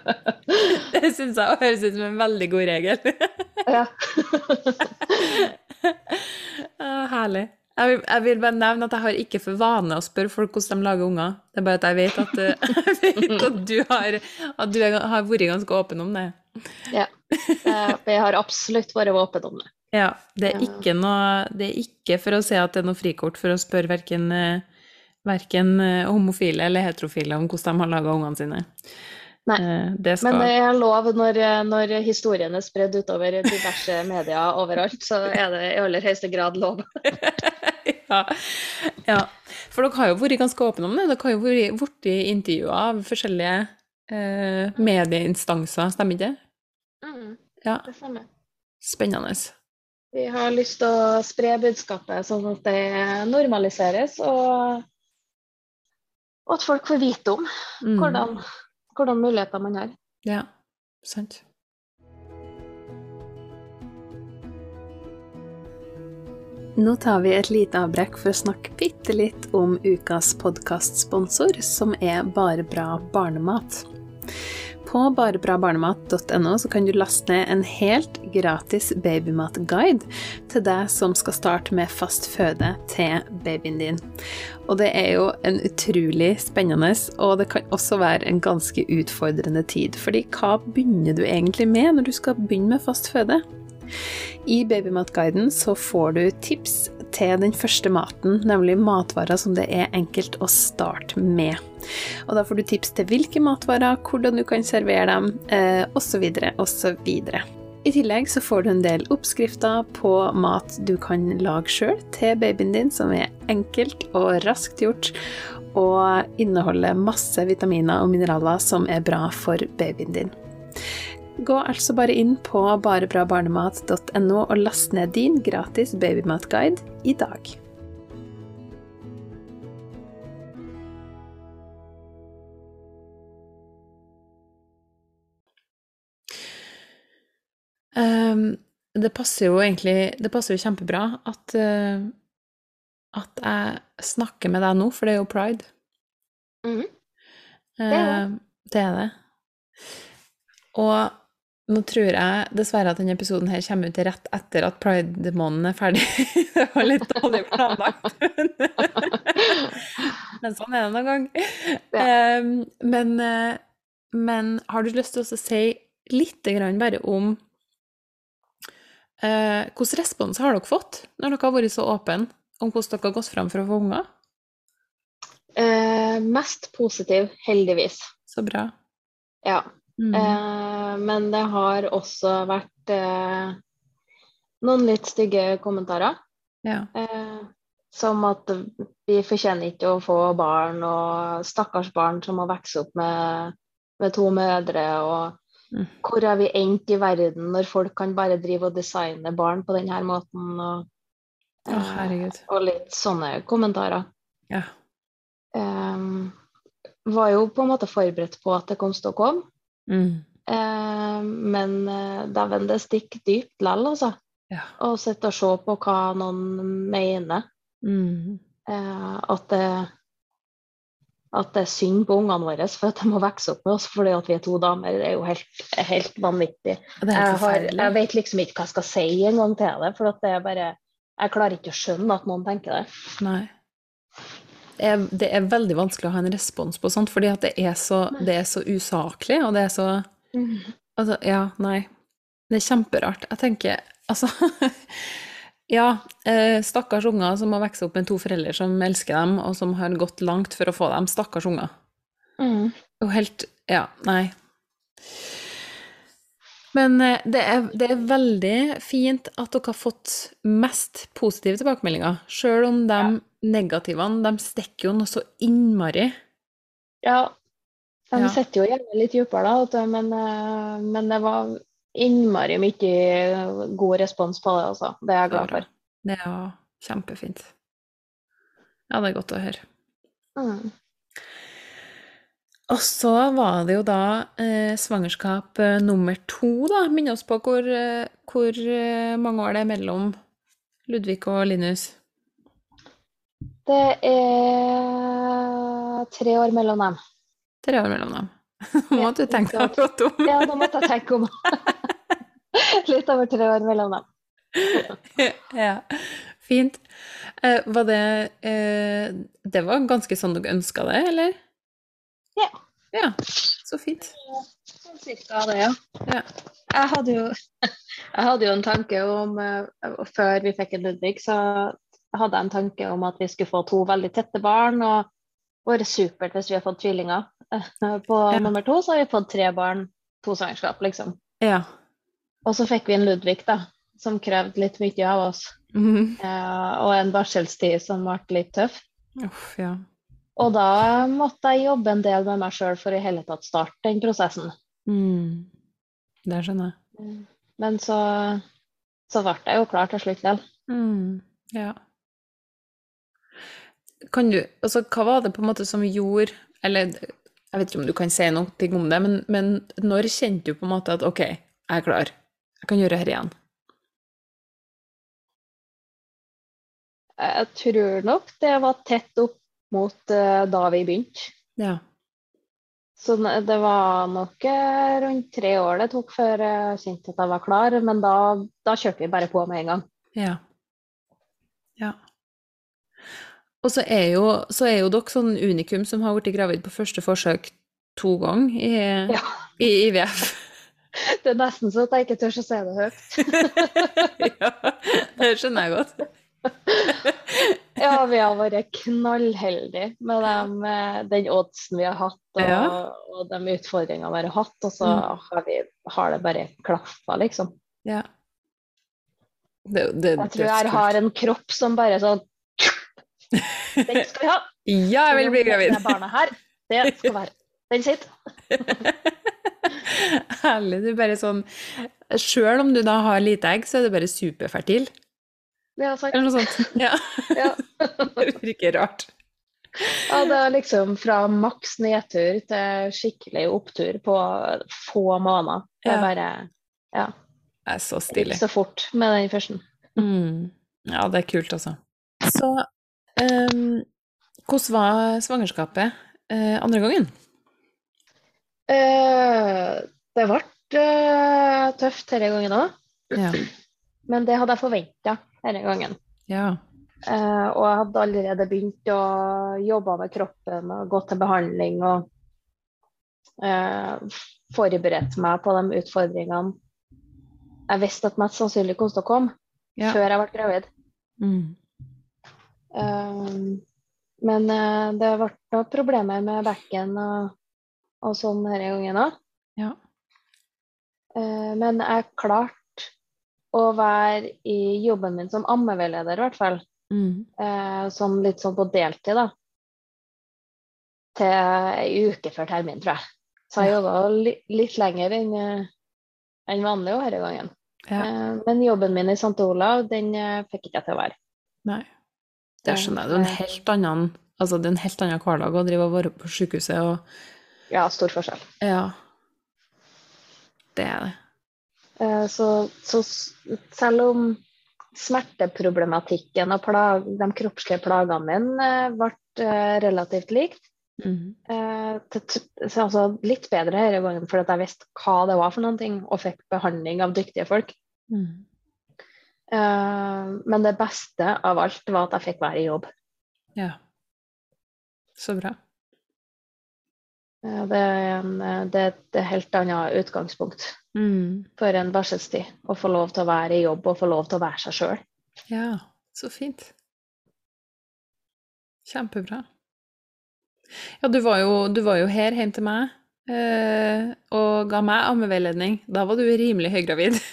[laughs] Det syns jeg høres ut som en veldig god regel. Ja. Herlig. Jeg vil, jeg vil bare nevne at jeg har ikke for vane å spørre folk hvordan de lager unger. Det er bare at jeg vet at, eh, [laughs] jeg vet at du, har, at du er- har vært ganske åpen om det. ja. Vi har absolutt vært åpen om det. Ja, det er ikke noe Det er ikke for å si at det er noe frikort for å spørre verken, eh, verken eh, homofile eller heterofile om hvordan de har laga ungene sine. Nei. Eh, skal Men det er lov når, når historien er spredd utover diverse [laughs] medier overalt, så er det i aller høyeste grad lov. [laughs] ja. ja. For dere har jo vært ganske åpne om det. Dere har jo vært i intervjuer av forskjellige eh, medieinstanser, stemmer ikke det? Mm, Ja, det stemmer. spennende. Vi har lyst til å spre budskapet sånn at det normaliseres, og, og at folk får vite om Mm. Hvordan muligheter man har. Ja, sant. Nå tar vi et lite avbrekk for å snakke bitte litt om ukas podkastsponsor, som er Bare bra barnemat. På barebrabarnemat.no kan du laste ned en helt gratis babymatguide til deg som skal starte med fast føde til babyen din. Og det er jo en utrolig spennende, og det kan også være en ganske utfordrende tid. Fordi hva begynner du egentlig med når du skal begynne med fast føde? I Babymatguiden så får du tips til den første maten, nemlig matvarer som det er enkelt å starte med. Og da får du tips til hvilke matvarer, hvordan du kan servere dem, eh, osv., osv. I tillegg så får du en del oppskrifter på mat du kan lage sjøl til babyen din, som er enkelt og raskt gjort, og inneholder masse vitaminer og mineraler som er bra for babyen din. Gå altså bare inn på barebrabarnemat.no og last ned din gratis babymatguide i dag. Um, det passer jo egentlig Det passer jo kjempebra at, uh, at jeg snakker med deg nå, for det er jo pride. Mhm. Det er det. det er det. Og nå tror jeg dessverre at denne episoden her kommer ut rett etter at pride-måneden er ferdig. [laughs] det var litt dårlig planlagt. [laughs] Men sånn er det noen gang. Ja. Men, eh, men har du lyst til å si litt grann bare om eh, Hvilken respons har dere fått når dere har vært så åpne om hvordan dere har gått fram for å få unger? Eh, mest positiv, heldigvis. Så bra. Ja. Mm. Eh, men det har også vært eh, noen litt stygge kommentarer. ja. Eh, som at vi fortjener ikke å få barn, og stakkars barn som må vokse opp med, med to mødre. Og Mm. hvor er vi endt i verden når folk kan bare drive og designe barn på denne måten? Og, oh, og litt sånne kommentarer. Ja. Um, var jo på en måte forberedt på at det kom til å komme. Mm. Eh, men det vender det stikker dypt likevel, altså. Ja. Å sitte og se på hva noen mener. Mm. Eh, at, det, at det er synd på ungene våre for at de må vokse opp med oss fordi at vi er to damer. Det er jo helt, helt vanvittig. Jeg, har, jeg vet liksom ikke hva jeg skal si engang til det. For at det er bare Jeg klarer ikke å skjønne at noen tenker det. Nei. Det er, det er veldig vanskelig å ha en respons på sånt, fordi at det er så, det er så usaklig, og det er så [laughs] Altså, ja, nei. Det er kjemperart. Jeg tenker Altså [laughs] Ja, eh, stakkars unger som må vokse opp med to foreldre som elsker dem, og som har gått langt for å få dem. Stakkars unger. Mm. Og helt Ja, nei. Men eh, det er, det er veldig fint at dere har fått mest positive tilbakemeldinger, sjøl om de negativene, de stikker jo noe så innmari. Ja, de Ja. sitter jo gjerne litt dypere, da, men, eh, men det var innmari mye god respons på det, altså. Det er jeg glad for. Det jo kjempefint. Ja, det er godt å høre. Mm. Og så var det jo da eh, svangerskap eh, nummer to, da. Minne oss på hvor, eh, hvor mange år det er mellom Ludvig og Linus. Det er tre år mellom dem. Tre år mellom dem. [laughs] Nå måtte du tenke deg godt om. Ja, da måtte jeg tenke om. [laughs] Litt over tre år mellom dem. [laughs] ja, fint. Eh, var det eh, Det var ganske sånn dere ønska det, eller? Ja. Ja, så fint. Sånn cirka det, ja. Ja. Jeg hadde jo, jeg hadde jo en tanke om eh, Før vi fikk en Ludvig, så hadde jeg en tanke om at vi skulle få to veldig tette barn. og vært supert hvis vi har fått tvillinger. [laughs] På Ja. nummer to så har vi fått tre barn, to svangerskap, liksom. Ja. Og så fikk vi en Ludvig, da, som krevde litt mye av oss. Mhm. Uh, og en barselstid som ble litt tøff. Uff, ja. Og da måtte jeg jobbe en del med meg sjøl for i hele tatt starte den prosessen. Mm. Det skjønner jeg. Men så, så ble jeg jo klar til slutt likevel. Mm. Ja. Kan du Altså, hva var det på en måte som gjorde Eller jeg vet ikke om du kan si noe om det, men, men når kjente du på en måte at OK, jeg er klar. Jeg kan gjøre dette igjen. Jeg tror nok det var tett opp mot uh, da vi begynte. Ja. Så det var nok eh, rundt tre år det tok før jeg kjente at jeg var klar, men da, da kjørte vi bare på med en gang. Ja. Ja. Og så er jo, så er jo dere sånn unikum som har blitt gravid på første forsøk to ganger i, Ja. i IVF. [laughs] Det er nesten så at jeg ikke tør å si det høyt. [laughs] ja, det skjønner jeg godt. [laughs] Ja, vi har vært knallheldige med dem, eh, den oddsen vi har hatt, og, Ja. og de utfordringene vi har hatt. Og så Mm. har, vi, har det bare klaffa, liksom. Ja. Det, det, Jeg tror jeg har en kropp som bare sånn Den skal vi ha! [laughs] Ja, jeg vil bli gravid! Det barna her, det skal være. Den sitt. [laughs] Herlig. Du bare sånn Sjøl om du da har lite egg, så er du bare superfertil. Det har jeg sagt. Eller noe sånt. [laughs] Ja. Ja. Det virker rart. Ja, det er liksom fra maks nedtur til skikkelig opptur på få måneder. Det er bare Ja. Det er så stilig. Ikke så fort med den første. Mm. Ja, det er kult, altså. Så ehm, hvordan var svangerskapet uh, andre gangen? Uh, det ble uh, tøft denne gangen òg, Ja. men det hadde jeg forventa denne gangen. ja. Eh, og jeg hadde allerede begynt å jobbe med kroppen og gå til behandling og forberedt meg på de utfordringene jeg visste at mest sannsynlig kom til å komme Ja. før jeg ble gravid. Mm. Eh, men eh, det ble noen problemer med bekken og, og sånn denne gangen òg. Ja. Uh, men jeg klarte å være i jobben min som ammeveileder, i hvert fall. Mm. Uh, som litt sånn på deltid, da. Til ei uke før termin, tror jeg. Så jeg jobba li litt lenger enn en vanlig denne gangen. Ja. Uh, men jobben min i St. Olav, den fikk ikke jeg til å være. Nei. Det skjønner jeg. Det er en helt annen, altså, det er en helt annen hverdag å drive og være på sykehuset og Ja, stor forskjell. Ja. Det er det. Eh, så, så selv om smerteproblematikken og plag, de kroppslige plagene mine eh, ble eh, relativt likt, Mm. -hmm. til altså litt bedre denne gangen, fordi jeg visste hva det var for noen ting, og fikk behandling av dyktige folk. Mm. Eh, men det beste av alt var at jeg fikk være i jobb. Ja. Så bra. Eh, det, er en, eh, det er et helt annet utgangspunkt Mm. for en barselstid. Å få lov til å være i jobb og få lov til å være seg sjøl. Ja, så fint. Kjempebra. Ja, du var jo, du var jo her hjem til meg og ga meg ammeveiledning. Da var du rimelig høygravid. [laughs]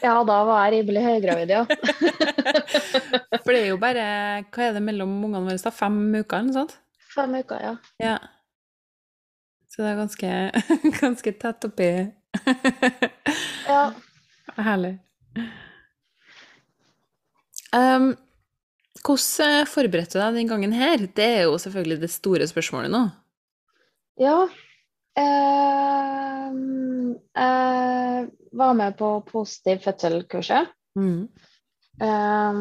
Ja, da var jeg rimelig høygravid, ja. [laughs] For det er jo bare Hva er det mellom ungene våre? da? Fem uker, eller noe sånt? Fem uker, ja. Ja. Så det er ganske, [laughs] ganske tett oppi. ja. Herlig. Um, Hvordan forberedte du deg den gangen her? Det er jo selvfølgelig det store spørsmålet nå. Ja. Eh, jeg var med på positiv fødsel-kurset. Mm. Eh,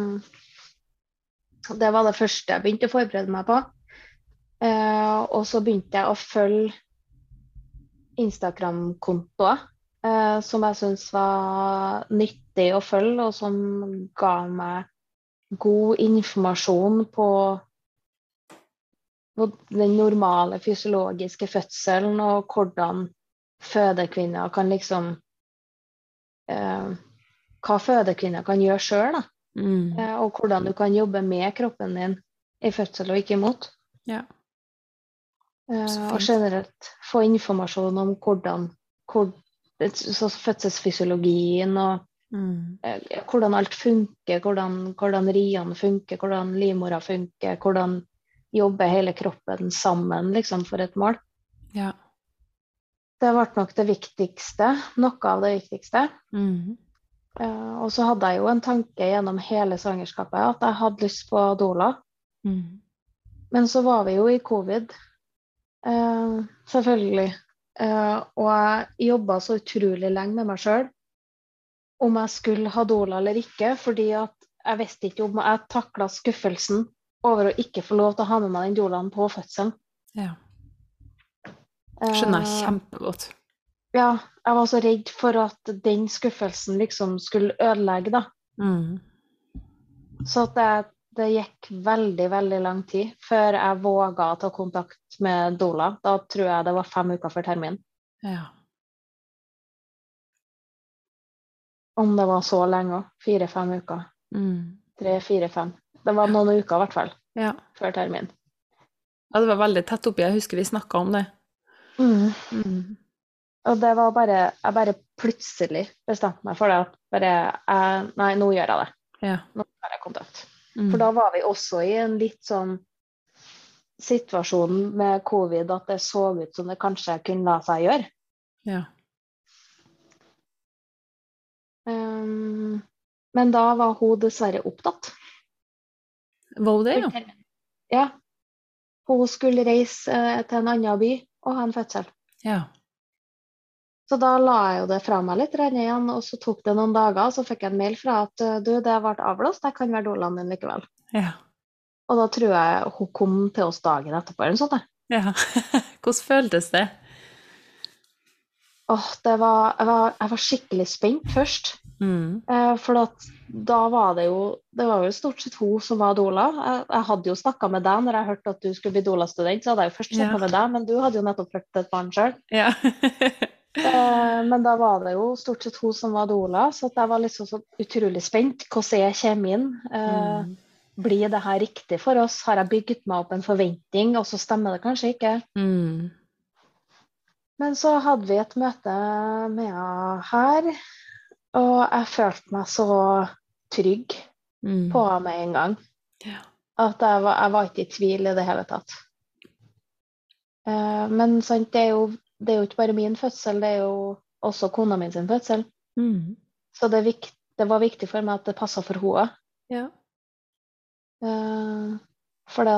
det var det første jeg begynte å forberede meg på. Eh, og så begynte jeg å følge Instagram-kontoer eh, som jeg syntes var nyttig å følge, og som ga meg god informasjon på den normale fysiologiske fødselen, og hvordan fødekvinner kan liksom eh, Hva fødekvinner kan gjøre sjøl, da. Mm. Eh, og hvordan du kan jobbe med kroppen din i fødsel og ikke imot. Ja. Eh, og generelt få informasjon om hvordan hvor, så fødselsfysiologien og Mm. eh, hvordan alt funker, hvordan, hvordan riene funker, hvordan livmora funker, hvordan jobber hele kroppen sammen liksom, for et mål. Ja. Det ble nok det viktigste. Noe av det viktigste. Mm. Uh, og så hadde jeg jo en tanke gjennom hele svangerskapet at jeg hadde lyst på Dola. Mm. Men så var vi jo i covid, uh, selvfølgelig. Uh, og jeg jobba så utrolig lenge med meg sjøl om jeg skulle ha Dola eller ikke, fordi at jeg visste ikke om jeg takla skuffelsen over å ikke få lov til å ha med meg den dolaen på fødselen. Ja. Skjønner jeg kjempegodt. kjempegodt. Ja, jeg var så redd for at den skuffelsen liksom skulle ødelegge, da. Mm. Så at det, det gikk veldig, veldig lang tid før jeg våga å ta kontakt med dola. Da tror jeg det var fem uker før termin. Ja. Om det var så lenge òg. Fire-fem uker. Mm. Tre, fire, fem. Det var noen uker i hvert fall ja. før termin. Ja, det var veldig tett oppi. Jeg husker vi snakka om det. Mm. Mm. Og det var bare Jeg bare plutselig bestemte meg for det. At bare jeg, Nei, nå gjør jeg det. Ja. Nå tar jeg kontakt. Mm. For da var vi også i en litt sånn situasjon med covid at det så ut som det kanskje kunne la seg gjøre. Ja. Um, men da var hun dessverre opptatt. Det, ja? Ja. Hun skulle reise eh, til en annen by og ha en fødsel. Ja. Så da la jeg jo det fra meg litt igjen, og så tok det noen dager, og så fikk jeg en mail fra at eh, du, det ble avblåst, jeg kan være doulaen din likevel. Ja. Og da tror jeg hun kom til oss dagen etterpå eller noe sånt. ja. [laughs] Hvordan føltes det? Åh, det var, jeg, var, jeg var skikkelig spent først. Mm. Eh, for at da var det jo Det var jo stort sett hun som var doula. Jeg, jeg hadde jo snakka med deg når jeg hørte at du skulle bli dola-student, så hadde jeg jo først snakka Ja. med deg, men du hadde jo nettopp født et barn sjøl. Ja. [laughs] Eh, men da var det jo stort sett hun som var doula, så jeg var liksom så utrolig spent. Hvordan jeg kjemien? Eh, Mm. Blir det her riktig for oss? Har jeg bygget meg opp en forventning, og så stemmer det kanskje ikke? Mm. Men så hadde vi et møte med henne her, og jeg følte meg så trygg Mm. på henne med en gang. Ja. At jeg var, jeg var ikke i tvil i det hele tatt. Eh, men sant, det, er jo, det er jo ikke bare min fødsel, det er jo også kona min sin fødsel. Mm. Så det, vikt, det var viktig for meg at det passa for henne. Ja. Eh, for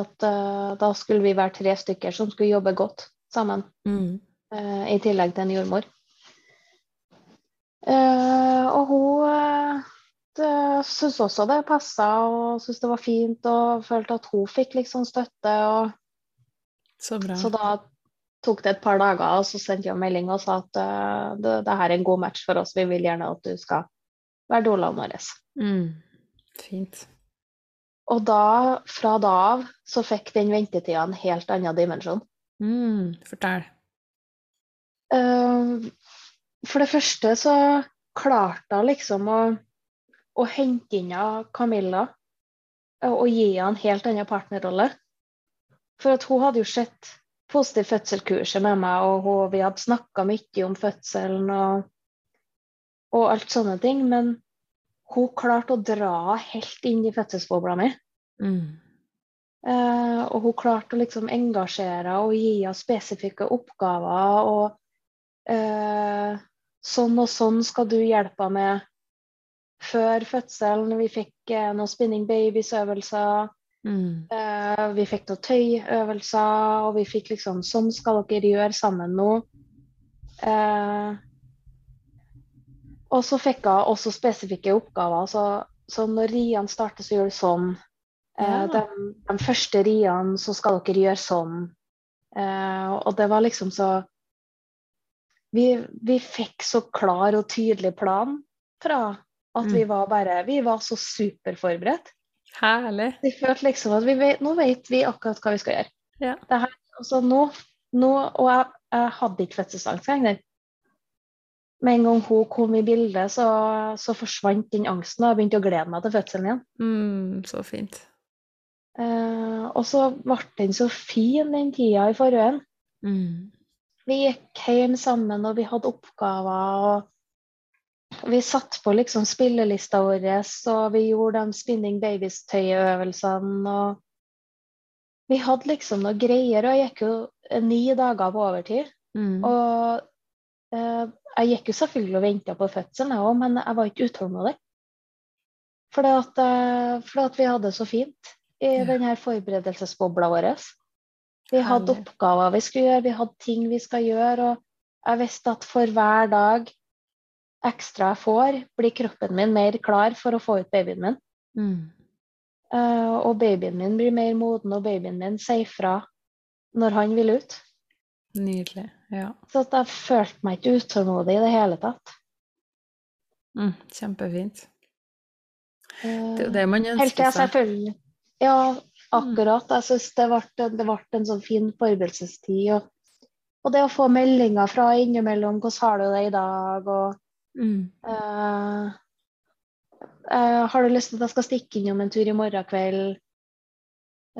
da skulle vi være tre stykker som skulle jobbe godt sammen. Mm. Eh, I tillegg til en jordmor. Eh, og hun uh, syntes også det passa og syntes det var fint og følte at hun fikk liksom støtte. Og, Så bra. så da tok det et par dager, og så sendte jeg melding og sa at eh, det, det her er en god match for oss, vi vil gjerne at du skal være doulaen vår. Mm. Fint. Og da, fra da av, så fikk den ventetida en helt annen dimensjon. Mm. Fortell. Eh, for det første så klarte hun liksom å, å hente inn Camilla og gi henne en helt annen partnerrolle. For at hun hadde jo sett positiv fødsel-kurset med meg, og hun, vi hadde snakka mye om fødselen og, og alt sånne ting. Men hun klarte å dra helt inn i fødselsbobla mi. Mm. Eh, og hun klarte å liksom engasjere og gi henne spesifikke oppgaver. Og sånn og sånn skal du hjelpe med før fødselen. Vi fikk eh, noen spinning babies-øvelser. Mm. Eh, vi fikk noen tøyøvelser, og vi fikk liksom Sånn skal dere gjøre sammen nå. Eh, og så fikk hun også spesifikke oppgaver. Så, så når riene starter, så gjør du sånn. Eh, Ja. de, de første riene, så skal dere gjøre sånn. Eh, og det var liksom så vi, vi fikk så klar og tydelig plan fra at vi Mm. var bare Vi var så superforberedt. Herlig. Vi følte liksom at vi vet, nå vet vi akkurat hva vi skal gjøre. Ja. Det her, altså nå, nå, og jeg, jeg hadde ikke fødselsangst engang. Med en gang hun kom i bildet, så, så forsvant den angsten, og jeg begynte å glede meg til fødselen igjen. Mm, så fint. Eh, og så ble den så fin, den tida i forveien. Mm. Vi gikk hjem sammen, og vi hadde oppgaver. og Vi satt på liksom spillelista vår, og vi gjorde de Spinning Babies-tøyøvelsene. og Vi hadde liksom noen greier, og jeg gikk jo ni dager på overtid. Mm. Og eh, jeg gikk jo selvfølgelig og venta på fødselen, jeg òg, men jeg var ikke utålmodig. Fordi at, eh, fordi at vi hadde det så fint i Ja. denne forberedelsesbobla vår. Vi hadde oppgaver vi skulle gjøre, vi hadde ting vi skal gjøre. Og jeg visste at for hver dag ekstra jeg får, blir kroppen min mer klar for å få ut babyen min. Mm. Uh, og babyen min blir mer moden, og babyen min sier fra når han vil ut. Nydelig. Ja. Så jeg følte meg ikke utålmodig i det hele tatt. Mm, kjempefint. Eh, Det er det man Helt til ønsker jeg seg. selvfølgelig Ja, akkurat. Jeg syns det, ble- en sånn fin forberedelsestid. Og, og det å få meldinger fra innimellom 'Hvordan har du det i dag?' og Mm. uh, uh, 'Har du lyst til at jeg skal stikke innom en tur i morgen kveld?'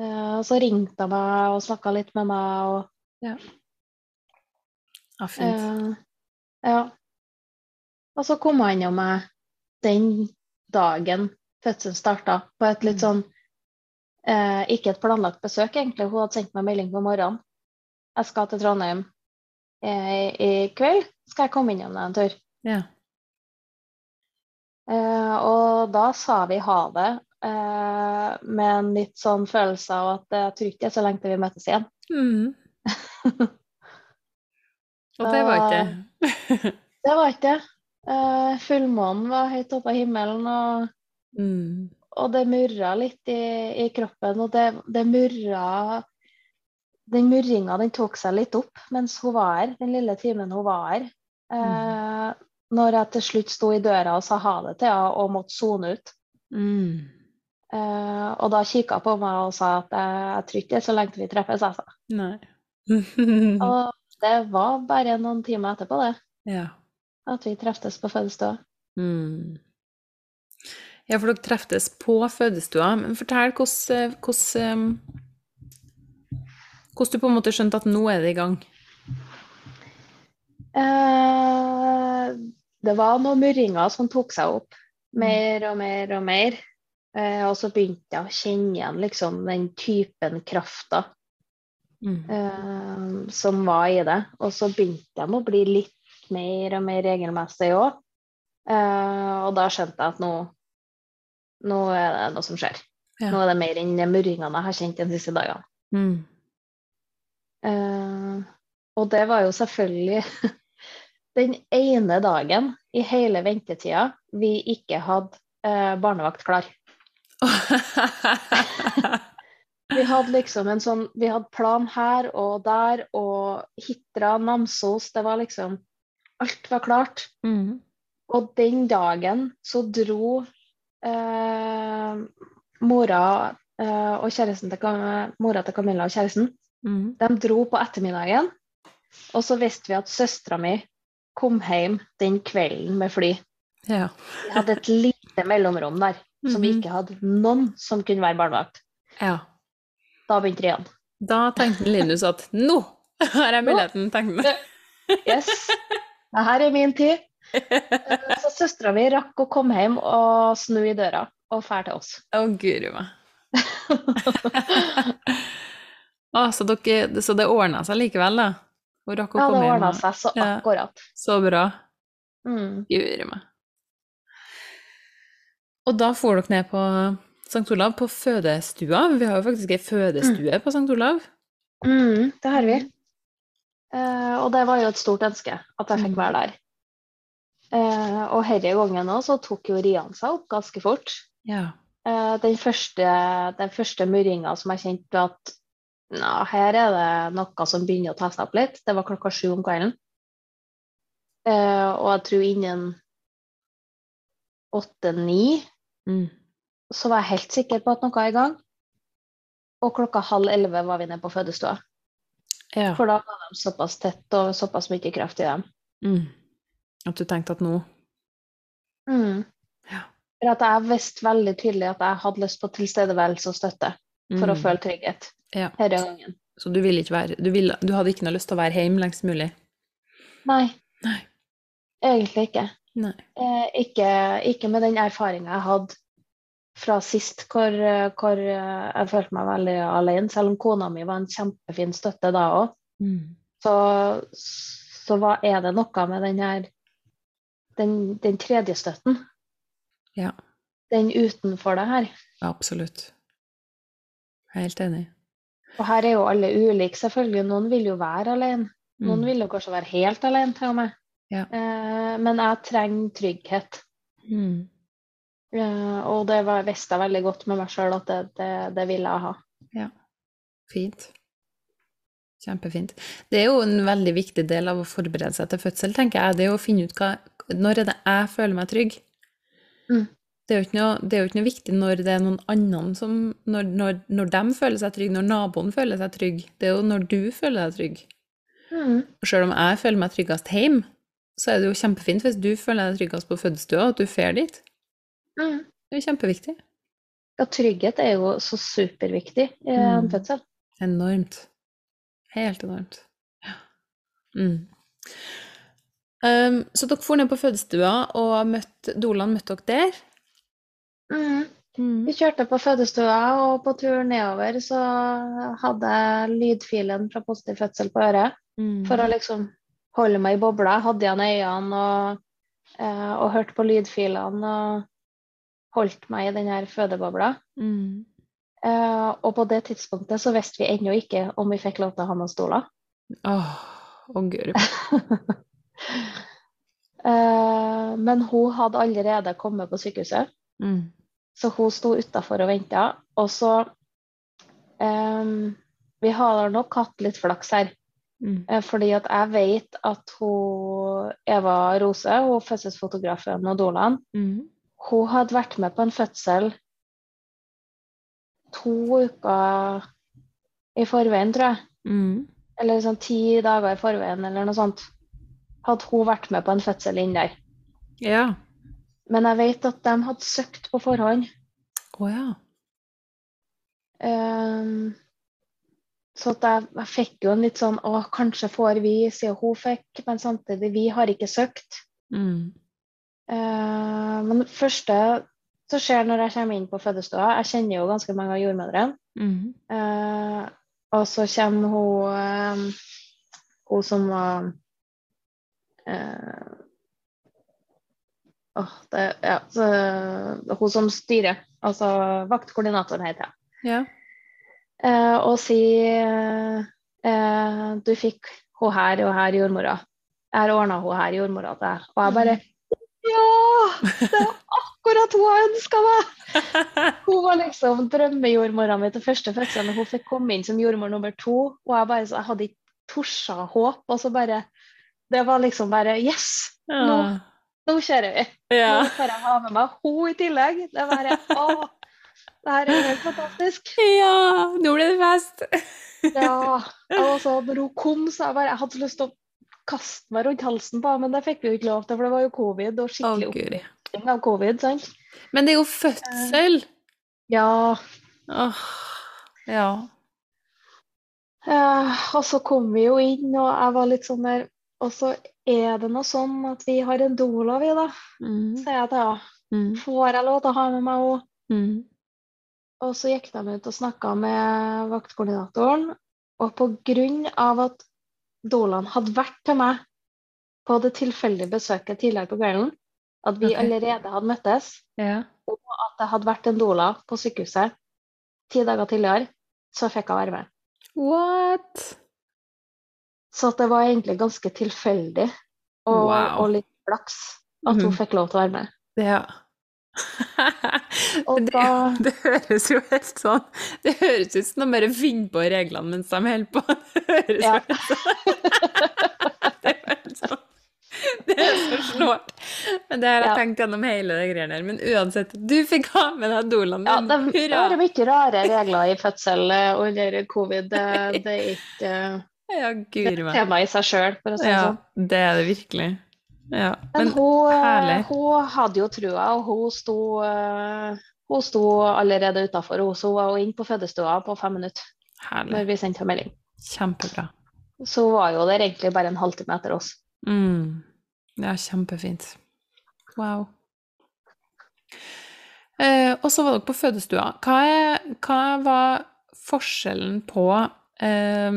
Uh, og så ringte hun meg og snakka litt med meg. og Ja, fint. Eh, ja. Og så kom han jo med den dagen fødselen starta, på et litt Mm. sånn eh, Ikke et planlagt besøk, egentlig. Hun hadde sendt meg melding på morgenen. Jeg skal til Trondheim eh, i kveld. Skal jeg komme innom deg en tur? Ja. Eh, og da sa vi ha det, eh, med en litt sånn følelse av at jeg tror ikke det er så lenge til vi møtes igjen. Mm. [laughs] Og det var ikke det. [laughs] Det var ikke det. Eh, fullmånen var høyt oppe av himmelen, og mm. Og det murra litt i, i kroppen, og det, det murra Den murringa den tok seg litt opp mens hun var her, den lille timen hun var her. Eh, når jeg til slutt sto i døra og sa ha det til henne og måtte sone ut. Mm. Eh, og da kikka hun på meg og sa at jeg, jeg tror ikke det er så lenge til vi treffes, altså. Nei. [laughs] Og det var bare noen timer etterpå, det, ja. at vi treftes på fødestua. Mm. Ja, for dere treftes på fødestua. Men fortell hvordan, hvordan, hvordan du på en måte skjønte at nå er det i gang. Eh, det var noen murringer som tok seg opp. Mer og mer og mer. Eh, og så begynte jeg å kjenne igjen liksom, den typen krafta Mm. eh, som var i det. Og så begynte de å bli litt mer og mer regelmessig òg. Eh, og da skjønte jeg at nå, nå er det noe som skjer. Ja. Nå er det mer enn murringene jeg har kjent de siste dagene. Mm. Uh, og det var jo selvfølgelig [laughs] den ene dagen i hele ventetida vi ikke hadde uh, barnevakt klar. [laughs] Vi hadde liksom en sånn Vi hadde plan her og der og Hitra, Namsos Det var liksom Alt var klart. mm. Og den dagen så dro mora eh, og kjæresten til mora til Camilla og kjæresten Mm. De dro på ettermiddagen, og så visste vi at søstera mi kom hjem den kvelden med fly. Ja. Vi hadde et lite mellomrom der som vi Mhm. ikke hadde noen som kunne være barnevakt. ja. Da begynte Rian. Da tenkte Linus at nå har jeg muligheten, tenkte han. Yes, det her er min tid. [laughs] Så søstera mi rakk å komme hjem og snu i døra og fære til oss. Å, guri meg. [laughs] ah, så, dere, så det ordna seg likevel, da? Hun rakk å Ja, det komme hjem? ordna seg så Ja. akkurat. Så bra. Mm. Guri meg. Og da får dere ned på St. Olav, på fødestua. Vi har jo faktisk ei fødestue på St. Olav. Mm, det har vi. Uh, og det var jo et stort ønske at jeg fikk Mm. være der. Eh, og denne gangen òg så tok jo Rian seg opp ganske fort. Ja. Eh, den første, den første murringa som jeg kjente at Nå, her er det noe som begynner å ta seg opp litt, det var klokka sju om kvelden. Eh, og jeg tror innen åtte-ni Mm. så var jeg helt sikker på at noe var i gang. Og klokka halv elleve var vi nede på fødestua. ja. For da var de såpass tett og såpass mye kraft i dem. Mm. At du tenkte at nå Mm. Ja. For at jeg visste veldig tydelig at jeg hadde lyst på tilstedeværelse og støtte for å Mm. føle trygghet Ja. denne gangen. Så du ville ikke være du, ville, du hadde ikke noe lyst til å være hjemme lengst mulig? Nei, Nei. egentlig ikke. Nei. Eh, ikke. Ikke med den erfaringa jeg hadde fra sist, hvor, hvor eh, jeg følte meg veldig alene. Selv om kona mi var en kjempefin støtte da òg, Mm. så, så hva er det noe med den her den, den tredje støtten? Ja. Den utenfor det her. Absolutt. Helt enig. Og her er jo alle ulike, selvfølgelig. Noen vil jo være alene. Noen Mm. vil jo kanskje være helt alene, til og med. Ja. Eh, men jeg trenger trygghet. Mm. Eh, og det var, visste jeg veldig godt med meg sjøl at det, det, det ville jeg ha. Ja. Fint. Kjempefint. Det er jo en veldig viktig del av å forberede seg til fødsel, tenker jeg. Det er å finne ut hva Når er det jeg føler meg trygg? Mm. Det er noe, det er jo ikke noe viktig når det er noen annen som når, når, når de føler seg trygg, når naboen føler seg trygg. Det er jo når du føler deg trygg. Mm. Og selv om jeg føler meg tryggest hjemme, så er det jo kjempefint hvis du føler deg tryggest på fødestua, at du drar dit. Mm. Det er jo kjempeviktig. Ja, trygghet er jo så superviktig i en Mm. fødsel. Enormt. Helt enormt. Ja. Mm. Um, så dere for ned på fødestua og møtte, Dolan møtte dere der? Mm. Mm. Vi kjørte på fødestua, og på tur nedover så hadde jeg lydfilen fra Positiv fødsel på øret. Mm. For å liksom holde meg i bobla. Hadde igjen øynene og, eh, og hørte på lydfilene og holdt meg i den her fødebobla. Mm. Eh, og på det tidspunktet så visste vi ennå ikke om vi fikk lov til å ha noen stoler. Åh, å guri. [laughs] Eh, men hun hadde allerede kommet på sykehuset, Mm. så hun sto utafor og venta. Og så um, Vi har nok hatt litt flaks her. Mm. Eh, Fordi at jeg vet at hun, Eva Rose, hun fødselsfotografen og Dolan, Mm. hun hadde vært med på en fødsel to uker i forveien, tror jeg. Mm. Eller sånn ti dager i forveien, eller noe sånt. Hadde hun vært med på en fødsel inn der. Ja. Men jeg vet at de hadde søkt på forhånd. Å ja. Um, så at jeg, jeg fikk jo en litt sånn Å, kanskje får vi, siden hun fikk, men samtidig, vi har ikke søkt. Mm. Uh, men det første som skjer når jeg kommer inn på fødestua Jeg kjenner jo ganske mange av jordmødrene. Mm. Uh, og så kommer hun Hun som var eh, oh, det, ja, så, Hun som styrer, altså vaktkoordinatoren heter jeg. Ja. Eh, og sier eh, Du fikk hun her og her jordmora. Jeg har ordna hun her jordmora til deg. Og jeg bare Ja! Det er akkurat hun jeg ønska meg! [laughs] Hun var liksom drømmejordmora mi til første fødsel, hun fikk komme inn som jordmor nummer to. Og jeg bare så, jeg hadde ikke torsa håp. Og så bare Det var liksom bare Yes! Nå, nå kjører vi! ja. Nå får jeg ha med meg henne i tillegg. Det er bare [laughs] Å! Det her er helt fantastisk. Ja, nå ble det fest! Ja. [laughs] Og så når hun kom, så jeg bare Jeg hadde så lyst til å kaste meg rundt halsen på men det fikk vi jo ikke lov til, for det var jo covid og skikkelig guri. oppbygging av covid. sant? Men det er jo fødsel! Ja. Åh, ja. Eh, og så kom vi jo inn, og jeg var litt sånn der Og så er det nå sånn at vi har en doula, vi, da. Mm. Sier jeg til henne. Mm. Får jeg lov til å ha med meg henne? Mm. Og så gikk de ut og snakka med vaktkoordinatoren. Og på grunn av at doulaen hadde vært til meg på det tilfeldige besøket tidligere på kvelden, at vi allerede hadde møttes, Ja. og det hadde vært en doula på sykehuset ti dager tidligere, så fikk hun være med. What? Så det var egentlig ganske tilfeldig og, Wow. og litt flaks at hun mm. fikk lov til å være med. Ja. [laughs] Det, da- det høres jo helt sånn Det høres ut som de bare finner på reglene mens de holder på. [laughs] Det høres Ja. jo helt sånn [laughs] Det er helt sånn Det er så snålt. Men det har jeg Ja. tenkt gjennom hele det greiene her. Men uansett, du fikk ha med deg dolaen Ja, din. det, det er mye rare regler i fødsel eh, under covid. Det, det er ikke eh, Ja, guri meg. tema i seg sjøl, for å si det Ja, sånn. det er det virkelig. Ja. Men, Men hun, eh, hun hadde jo trua, og hun sto, eh, hun sto allerede utafor. Hun var jo inne på fødestua på fem minutter herlig. når vi sendte henne melding. Kjempebra. Så hun var jo der egentlig bare en halvtime etter oss. Mm. Ja, kjempefint. Wow. Eh, og så var dere på fødestua. Hva, er, hva var forskjellen på eh,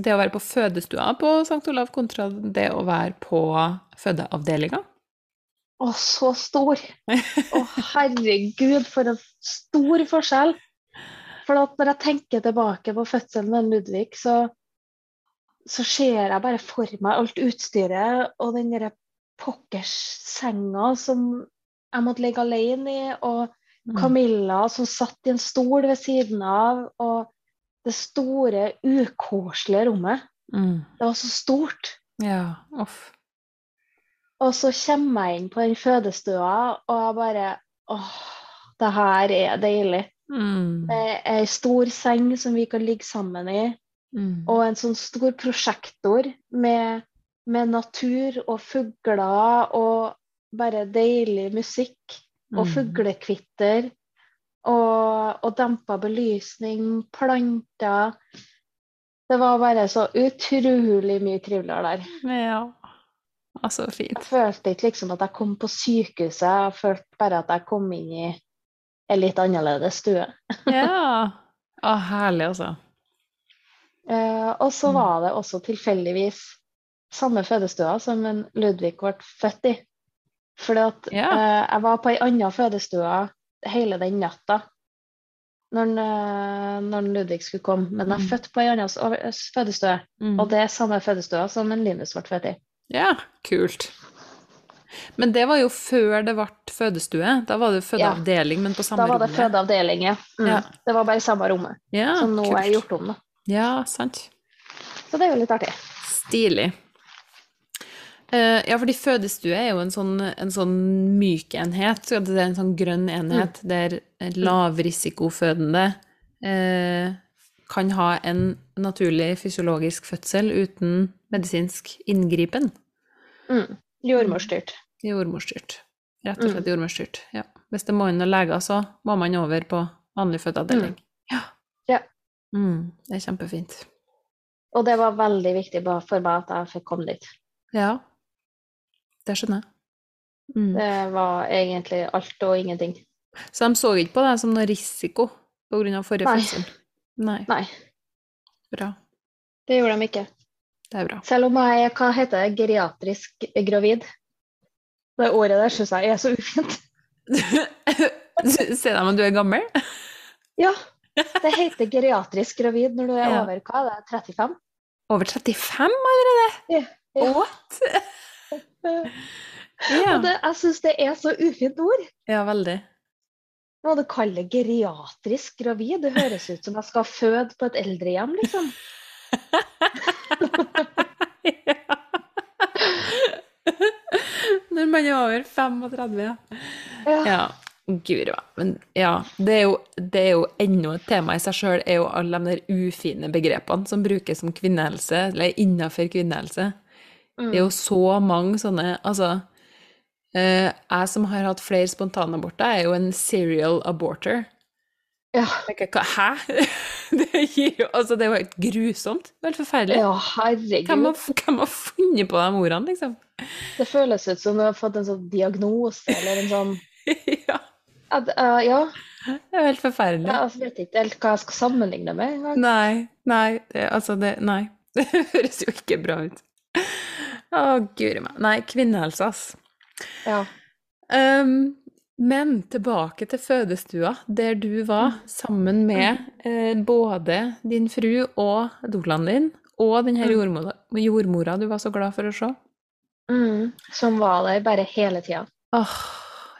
det å være på fødestua på St. Olav kontra det å være på fødeavdelinga? Å, så stor! Å, herregud, for en stor forskjell! For når jeg tenker tilbake på fødselen med Ludvig, så, så ser jeg bare for meg alt utstyret og den derre pokkers senga som jeg måtte ligge alene i, og Mm. Camilla som satt i en stol ved siden av, og det store, ukoselige rommet. Mm. Det var så stort. Ja, off. Og så kommer jeg inn på den fødestua, og jeg bare Åh, det her er deilig. Mm. Det er ei stor seng som vi kan ligge sammen i, Mm. og en sånn stor prosjektor med, med natur og fugler og bare deilig musikk og Mm. fuglekvitter. Og, og dempa belysning, planter. Det var bare så utrolig mye triveligere der. Ja. Altså, fint. Jeg følte ikke liksom at jeg kom på sykehuset, jeg følte bare at jeg kom inn i en litt annerledes stue. [laughs] Ja. Å, herlig, altså. Eh, og så var det også tilfeldigvis samme fødestua som Ludvig ble født i. Fordi at Ja. eh, jeg var på ei anna fødestue hele den natta når, eh, når Ludvig skulle komme. Men jeg er Mm. født på ei anna fødestue, Mm. og det er samme fødestua som en Linus ble født i. Ja, kult. Men det var jo før det ble fødestue. Da var det fødeavdeling, men på samme Da var det rommet. fødeavdeling, ja. Mm. Ja. Det var bare samme rommet, Ja, som nå er jeg gjort om. da. Ja, sant. Så det er jo litt artig. Stilig. Eh, ja, fordi fødestue er jo en sånn, en sånn myk enhet. Så det er en sånn grønn enhet der lavrisikofødende eh, kan ha en naturlig fysiologisk fødsel uten medisinsk inngripen. Mm. Jordmorstyrt. Jordmorstyrt. Rett og slett jordmorstyrt. Ja. Hvis det må inn noen leger, så må man over på vanlig fødeavdeling. Ja. Ja. Mm, det er kjempefint. Og det var veldig viktig for meg at jeg fikk komme dit. Ja. Det skjønner jeg. Mm. Det var egentlig alt og ingenting. Så de så ikke på deg som noe risiko på grunn av forrige fødsel? Nei. Nei, Bra. det gjorde de ikke. Det er bra. Selv om jeg er hva heter det, geriatrisk gravid. Det ordet der syns jeg er så ufint. [laughs] Ser de at du er gammel? Ja, det heter geriatrisk gravid når du er Ja. over hva er 35? Over 35 allerede? Ja. What? [laughs] Ja. Det, jeg syns det er så ufint ord. ja, veldig. Hva du kaller geriatrisk gravid? Det høres ut som jeg skal føde på et eldrehjem, liksom. [laughs] Når man er over 35, ja. Ja. Ja, guri. Men ja, det er jo, det er jo enda et tema i seg sjøl, er jo alle de der ufine begrepene som brukes som kvinnehelse, eller innafor kvinnehelse. Mm. Det er jo så mange sånne Altså, eh, jeg som har hatt flere spontanaborter, er jo en serial aborter. Ja. Jeg Hæ? [laughs] Det, gir jo, altså, det er jo helt grusomt. Det er Helt forferdelig. ja, Hvem, herregud. har, hvem har funnet på de ordene, liksom? Det føles ut som du har fått en sånn diagnose eller en sånn [laughs] ja, at, uh, Ja, det er jo helt forferdelig. jeg altså, vet ikke helt hva jeg skal sammenligne med engang. Nei, nei, det, altså det, nei. [laughs] Det høres jo ikke bra ut. Å, guri meg. Nei, kvinnehelse, ass. Ja. Um, Men tilbake til fødestua, der du var sammen med eh, både din fru og dolaen din, og den her Mm. jordmora, jordmora du var så glad for å se. Mm, som var der bare hele tida. Åh,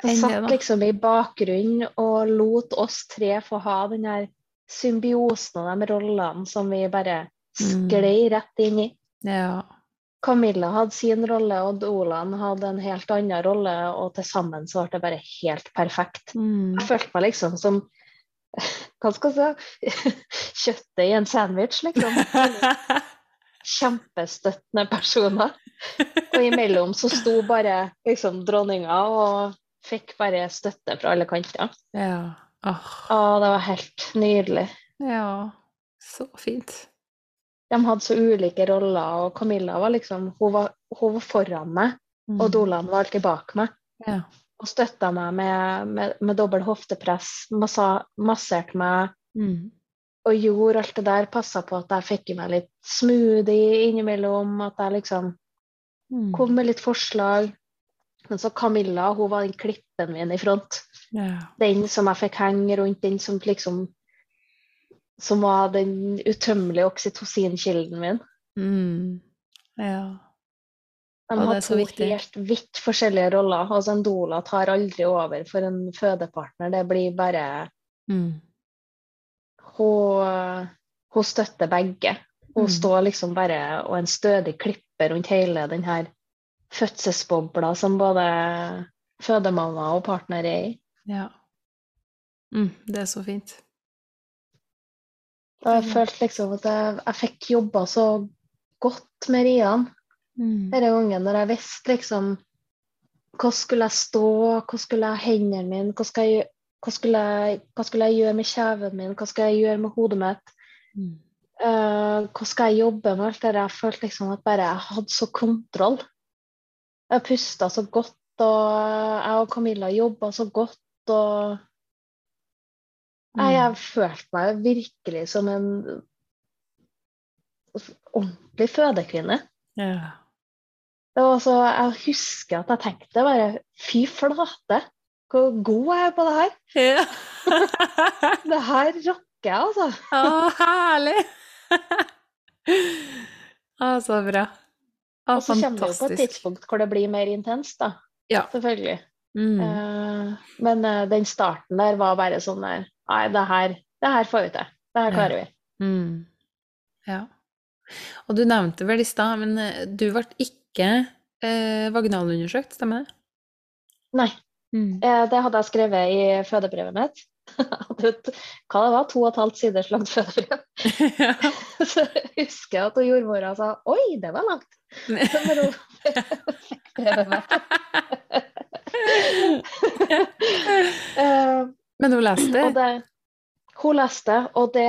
Hun satt liksom i bakgrunnen og lot oss tre få ha den der symbiosen og de rollene som vi bare Mm. sklei rett inn i. Ja. Camilla hadde sin rolle, og Olan hadde en helt annen rolle, og til sammen så ble det bare helt perfekt. Mm. Jeg følte meg liksom som Hva skal jeg si? [laughs] Kjøttet i en sandwich, liksom. [laughs] Kjempestøttende personer. Og imellom så sto bare liksom dronninga og fikk bare støtte fra alle kanter. ja. Oh. Og det var helt nydelig. ja. Så fint. De hadde så ulike roller, og Camilla var liksom Hun var, hun var foran meg, Mm. og Dolan var alltid bak meg. Ja. Og støtta meg med, med, med dobbel hoftepress, massa, masserte meg Mm. og gjorde alt det der. Passa på at jeg fikk i meg litt smoothie innimellom, at jeg liksom Mm. kom med litt forslag. Men så Camilla, hun var den klippen min i front. Ja. Den som jeg fikk henge rundt, den som liksom Som var den utømmelige oksytocinkilden min. Mm. Ja. De har to viktig. helt vidt forskjellige roller. Altså En doula tar aldri over for en fødepartner. Det blir bare Mm. Hun, hun støtter begge. Hun Mm. står liksom bare og en stødig klippe rundt hele den her fødselsbobla som både fødemamma og partner er i. Ja. Mm. Det er så fint. Og jeg Mm. følte liksom at jeg, jeg fikk jobba så godt med Rian Mm. denne gangen, når jeg visste liksom Hva skulle jeg stå, hva skulle jeg hendene mine, hva, skulle jeg, hva, skulle jeg, hva skulle jeg gjøre med kjeven min, hva skal jeg gjøre med hodet mitt? Mm. Uh, hva skal jeg jobbe med alt det der? Jeg følte liksom at bare jeg hadde så kontroll. Jeg pusta så godt, og jeg og Camilla jobba så godt, og Nei, jeg følte meg virkelig som en ordentlig fødekvinne. Ja. Det var så, jeg husker at jeg tenkte bare Fy flate, hvor god jeg er på det her. ja. [laughs] Det her rocker jeg, altså. Å, herlig! Å, så bra. Å, Og så kommer det jo på et tidspunkt hvor det blir mer intenst, da. Ja. Selvfølgelig. Mm. Eh, men eh, den starten der var bare sånn der Nei, det her, det her får vi til. Det her klarer vi. Mm. Ja. Og du nevnte vel i stad, men eh, du ble ikke eh, vaginalundersøkt, stemmer det? Nei, Mm. eh, det hadde jeg skrevet i fødebrevet mitt. [laughs] Hva det var, to og et halvt siders langt fødebrev. ja. [laughs] Så jeg husker at jordmora sa oi, det var langt. Når hun fikk brevet mitt. Men hun leste? Og det, hun leste, og det,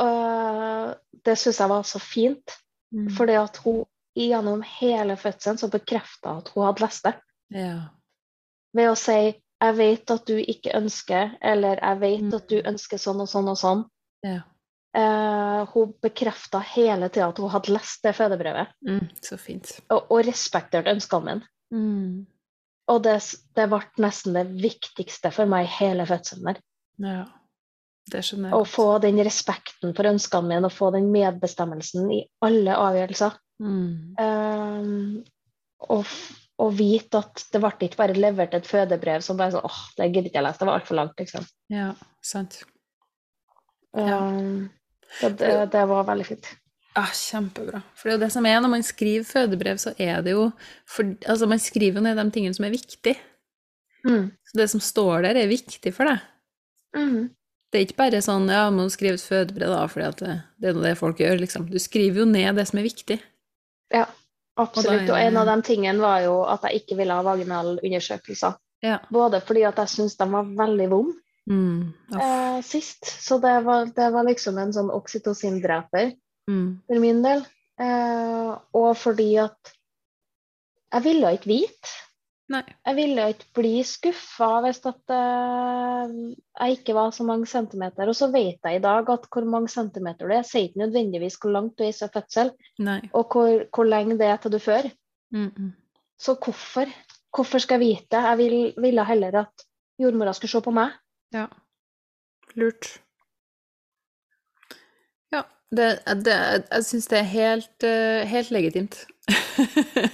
øh, det syns jeg var så fint. Mm. Fordi at hun gjennom hele fødselen så bekrefta at hun hadde lest det. Ja. Ved å si 'jeg vet at du ikke ønsker', eller 'jeg vet Mm. at du ønsker sånn og sånn og sånn'. ja. Uh, hun bekrefta hele tida at hun hadde lest det fødebrevet, Mm. Så fint. og, og respektert ønskene mine. Mm. Og det, det ble nesten det viktigste for meg hele fødselen. der. Ja. Det skjønner jeg. Å få den respekten for ønskene mine og få den medbestemmelsen i alle avgjørelser. Mm. Um, og, og vite at det ble ikke bare levert et fødebrev som bare sånn åh, det gidder ikke jeg lese, det var altfor langt, liksom. Ja, sant. Ja. Um, det, det, det var veldig fint. Ja, kjempebra. For det er jo det som er, når man skriver fødebrev, så er det jo for, Altså, man skriver jo ned de tingene som er viktige. Mm. Så det som står der, er viktig for deg. Mm. Det er ikke bare sånn ja, må du skrive et fødebrev, da, fordi at det, det er det folk gjør, liksom. Du skriver jo ned det som er viktig. Ja, absolutt. Og da Og en av de tingene var jo at jeg ikke ville ha vaginalundersøkelser. Ja. Både fordi at jeg syntes de var veldig vonde Mm. Eh, sist, så det var, det var liksom en sånn oksytocindreper. Mm. for min del. Uh, og fordi at jeg ville ikke vite. Nei. Jeg ville ikke bli skuffa hvis at uh, jeg ikke var så mange centimeter. Og så vet jeg i dag at hvor mange centimeter du er, sier ikke nødvendigvis hvor langt du er i fødsel, Nei. og hvor, hvor lenge det er til du før. Mm -mm. Så hvorfor? Hvorfor skal jeg vite det? Jeg vil, ville heller at jordmora skulle se på meg. Ja. Lurt. Det, det, jeg syns det er helt, eh, helt legitimt.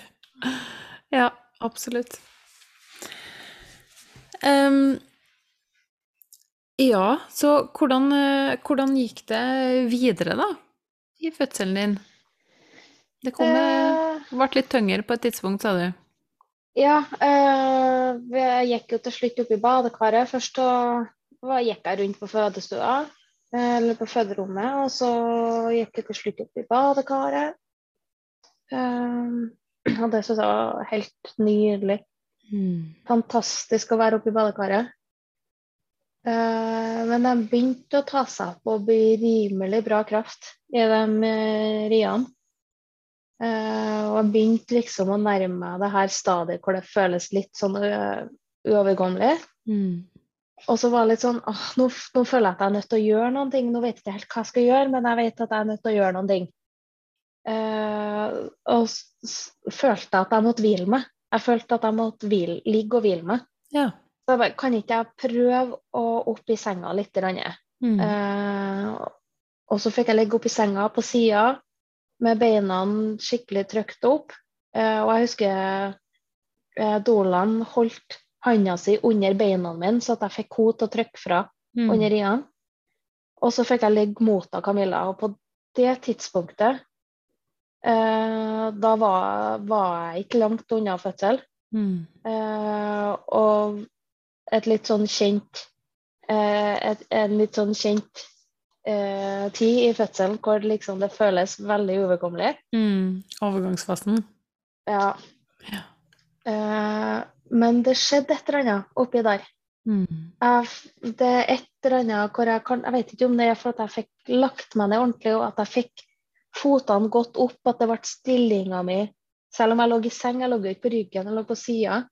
[laughs] ja, absolutt. Um, ja, så hvordan, eh, hvordan, gikk det videre, da? I fødselen din? Det kom, eh, ble litt tyngre på et tidspunkt, sa du? Ja, uh, jeg gikk jo til slutt opp i badekaret. Først så gikk jeg rundt på fødestua, eller på føderommet, og så gikk jeg til slutt opp i badekaret. Um, og det syns jeg var helt nydelig. Mm. Fantastisk å være oppe i badekaret. Uh, men de begynte å ta seg opp og bli rimelig bra kraft i de uh, riene. Uh, og jeg begynte liksom å nærme meg det her stadiet hvor det føles litt sånn uovergåelig. Mm. Og så var det litt sånn åh, nå, nå, føler jeg at jeg er nødt til å gjøre noen ting. Nå vet jeg ikke helt hva jeg skal gjøre, men jeg vet at jeg er nødt til å gjøre noen ting. og følte at jeg måtte hvile meg. Jeg følte at jeg måtte hvile, ligge og hvile meg. Ja. Så jeg bare, kan ikke jeg prøve å opp i senga litt? Mm. Eh, og så fikk jeg ligge opp i senga på sida med beina skikkelig trykt opp. Eh, og jeg husker eh, Dolan holdt handa si under beina mine, så at jeg fikk henne til å trykke fra mm. under riene. Og så fikk jeg ligge mot Camilla. Og på det tidspunktet eh, da var, var, jeg ikke langt unna fødsel. Mm. Eh, og et litt sånn kjent eh, et, En litt sånn kjent eh, tid i fødselen hvor liksom det føles veldig uoverkommelig. Mm, overgangsfasen. Ja. ja. Men det skjedde et eller annet oppi der. Mm. Jeg, det er et eller annet hvor jeg kan Jeg vet ikke om det er for at jeg fikk lagt meg ned ordentlig, og at jeg fikk fotene godt opp, at det ble stillinga mi Selv om jeg lå i seng, jeg lå ikke på ryggen, jeg lå på sida.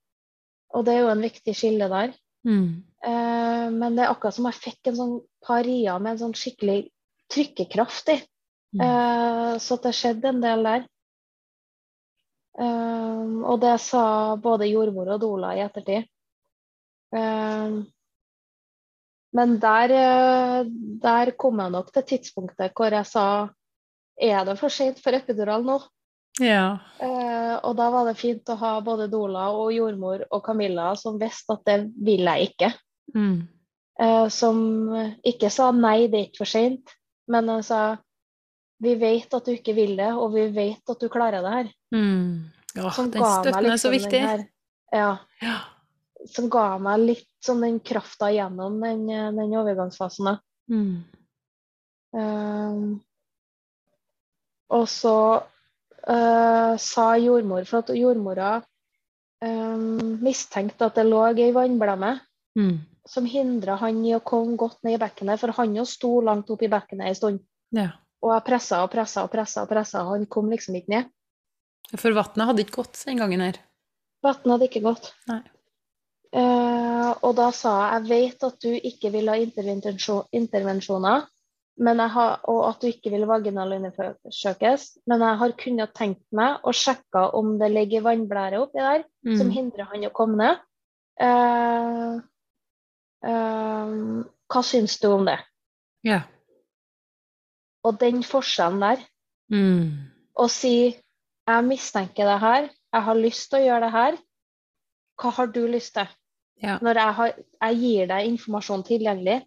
Og det er jo en viktig skille der. Mm. Eh, men det er akkurat som jeg fikk en sånn par rier med en sånn skikkelig trykkekraft i. Mm. Eh, så det skjedde en del der. Eh, og det sa både jordmor og Dola i ettertid. Um, men der, eh, der, kom jeg nok til tidspunktet hvor jeg sa er det for sent for epidural nå? Ja. Uh, og da var det fint å ha både Dola og jordmor og Camilla som visste at det vil jeg ikke. Mm. Uh, som ikke sa nei, det er ikke for seint, men de sa vi vet at du ikke vil det, og vi vet at du klarer det her. Mm. Ja, som den støtten liksom er så viktig. Her, ja, ja. Som ga meg litt sånn den krafta gjennom den, den overgangsfasen. Mm. Um, og så uh, sa jordmor, for at jordmora um, mistenkte at det lå ei vannblemme mm. som hindra han i å komme godt ned i bekkenet, for han jo sto langt opp i bekkenet ei stund. Ja. Og jeg pressa og pressa og pressa, og pressa, han kom liksom ikke ned. For vannet hadde ikke gått den gangen her? Vannet hadde ikke gått. Uh, og da sa jeg jeg vet at du ikke vil ha intervensjoner, har, og at du ikke vil vaginalundersøkes. Men jeg har kunnet tenkt meg og sjekka om det ligger vannblære oppi der mm. som hindrer han å komme ned. Uh, uh, hva syns du om det? Ja. Og den forskjellen der, mm. si jeg mistenker det her, jeg har lyst til å gjøre det her, hva har du lyst til? Ja. Når jeg, har, jeg gir deg informasjon tilgjengelig,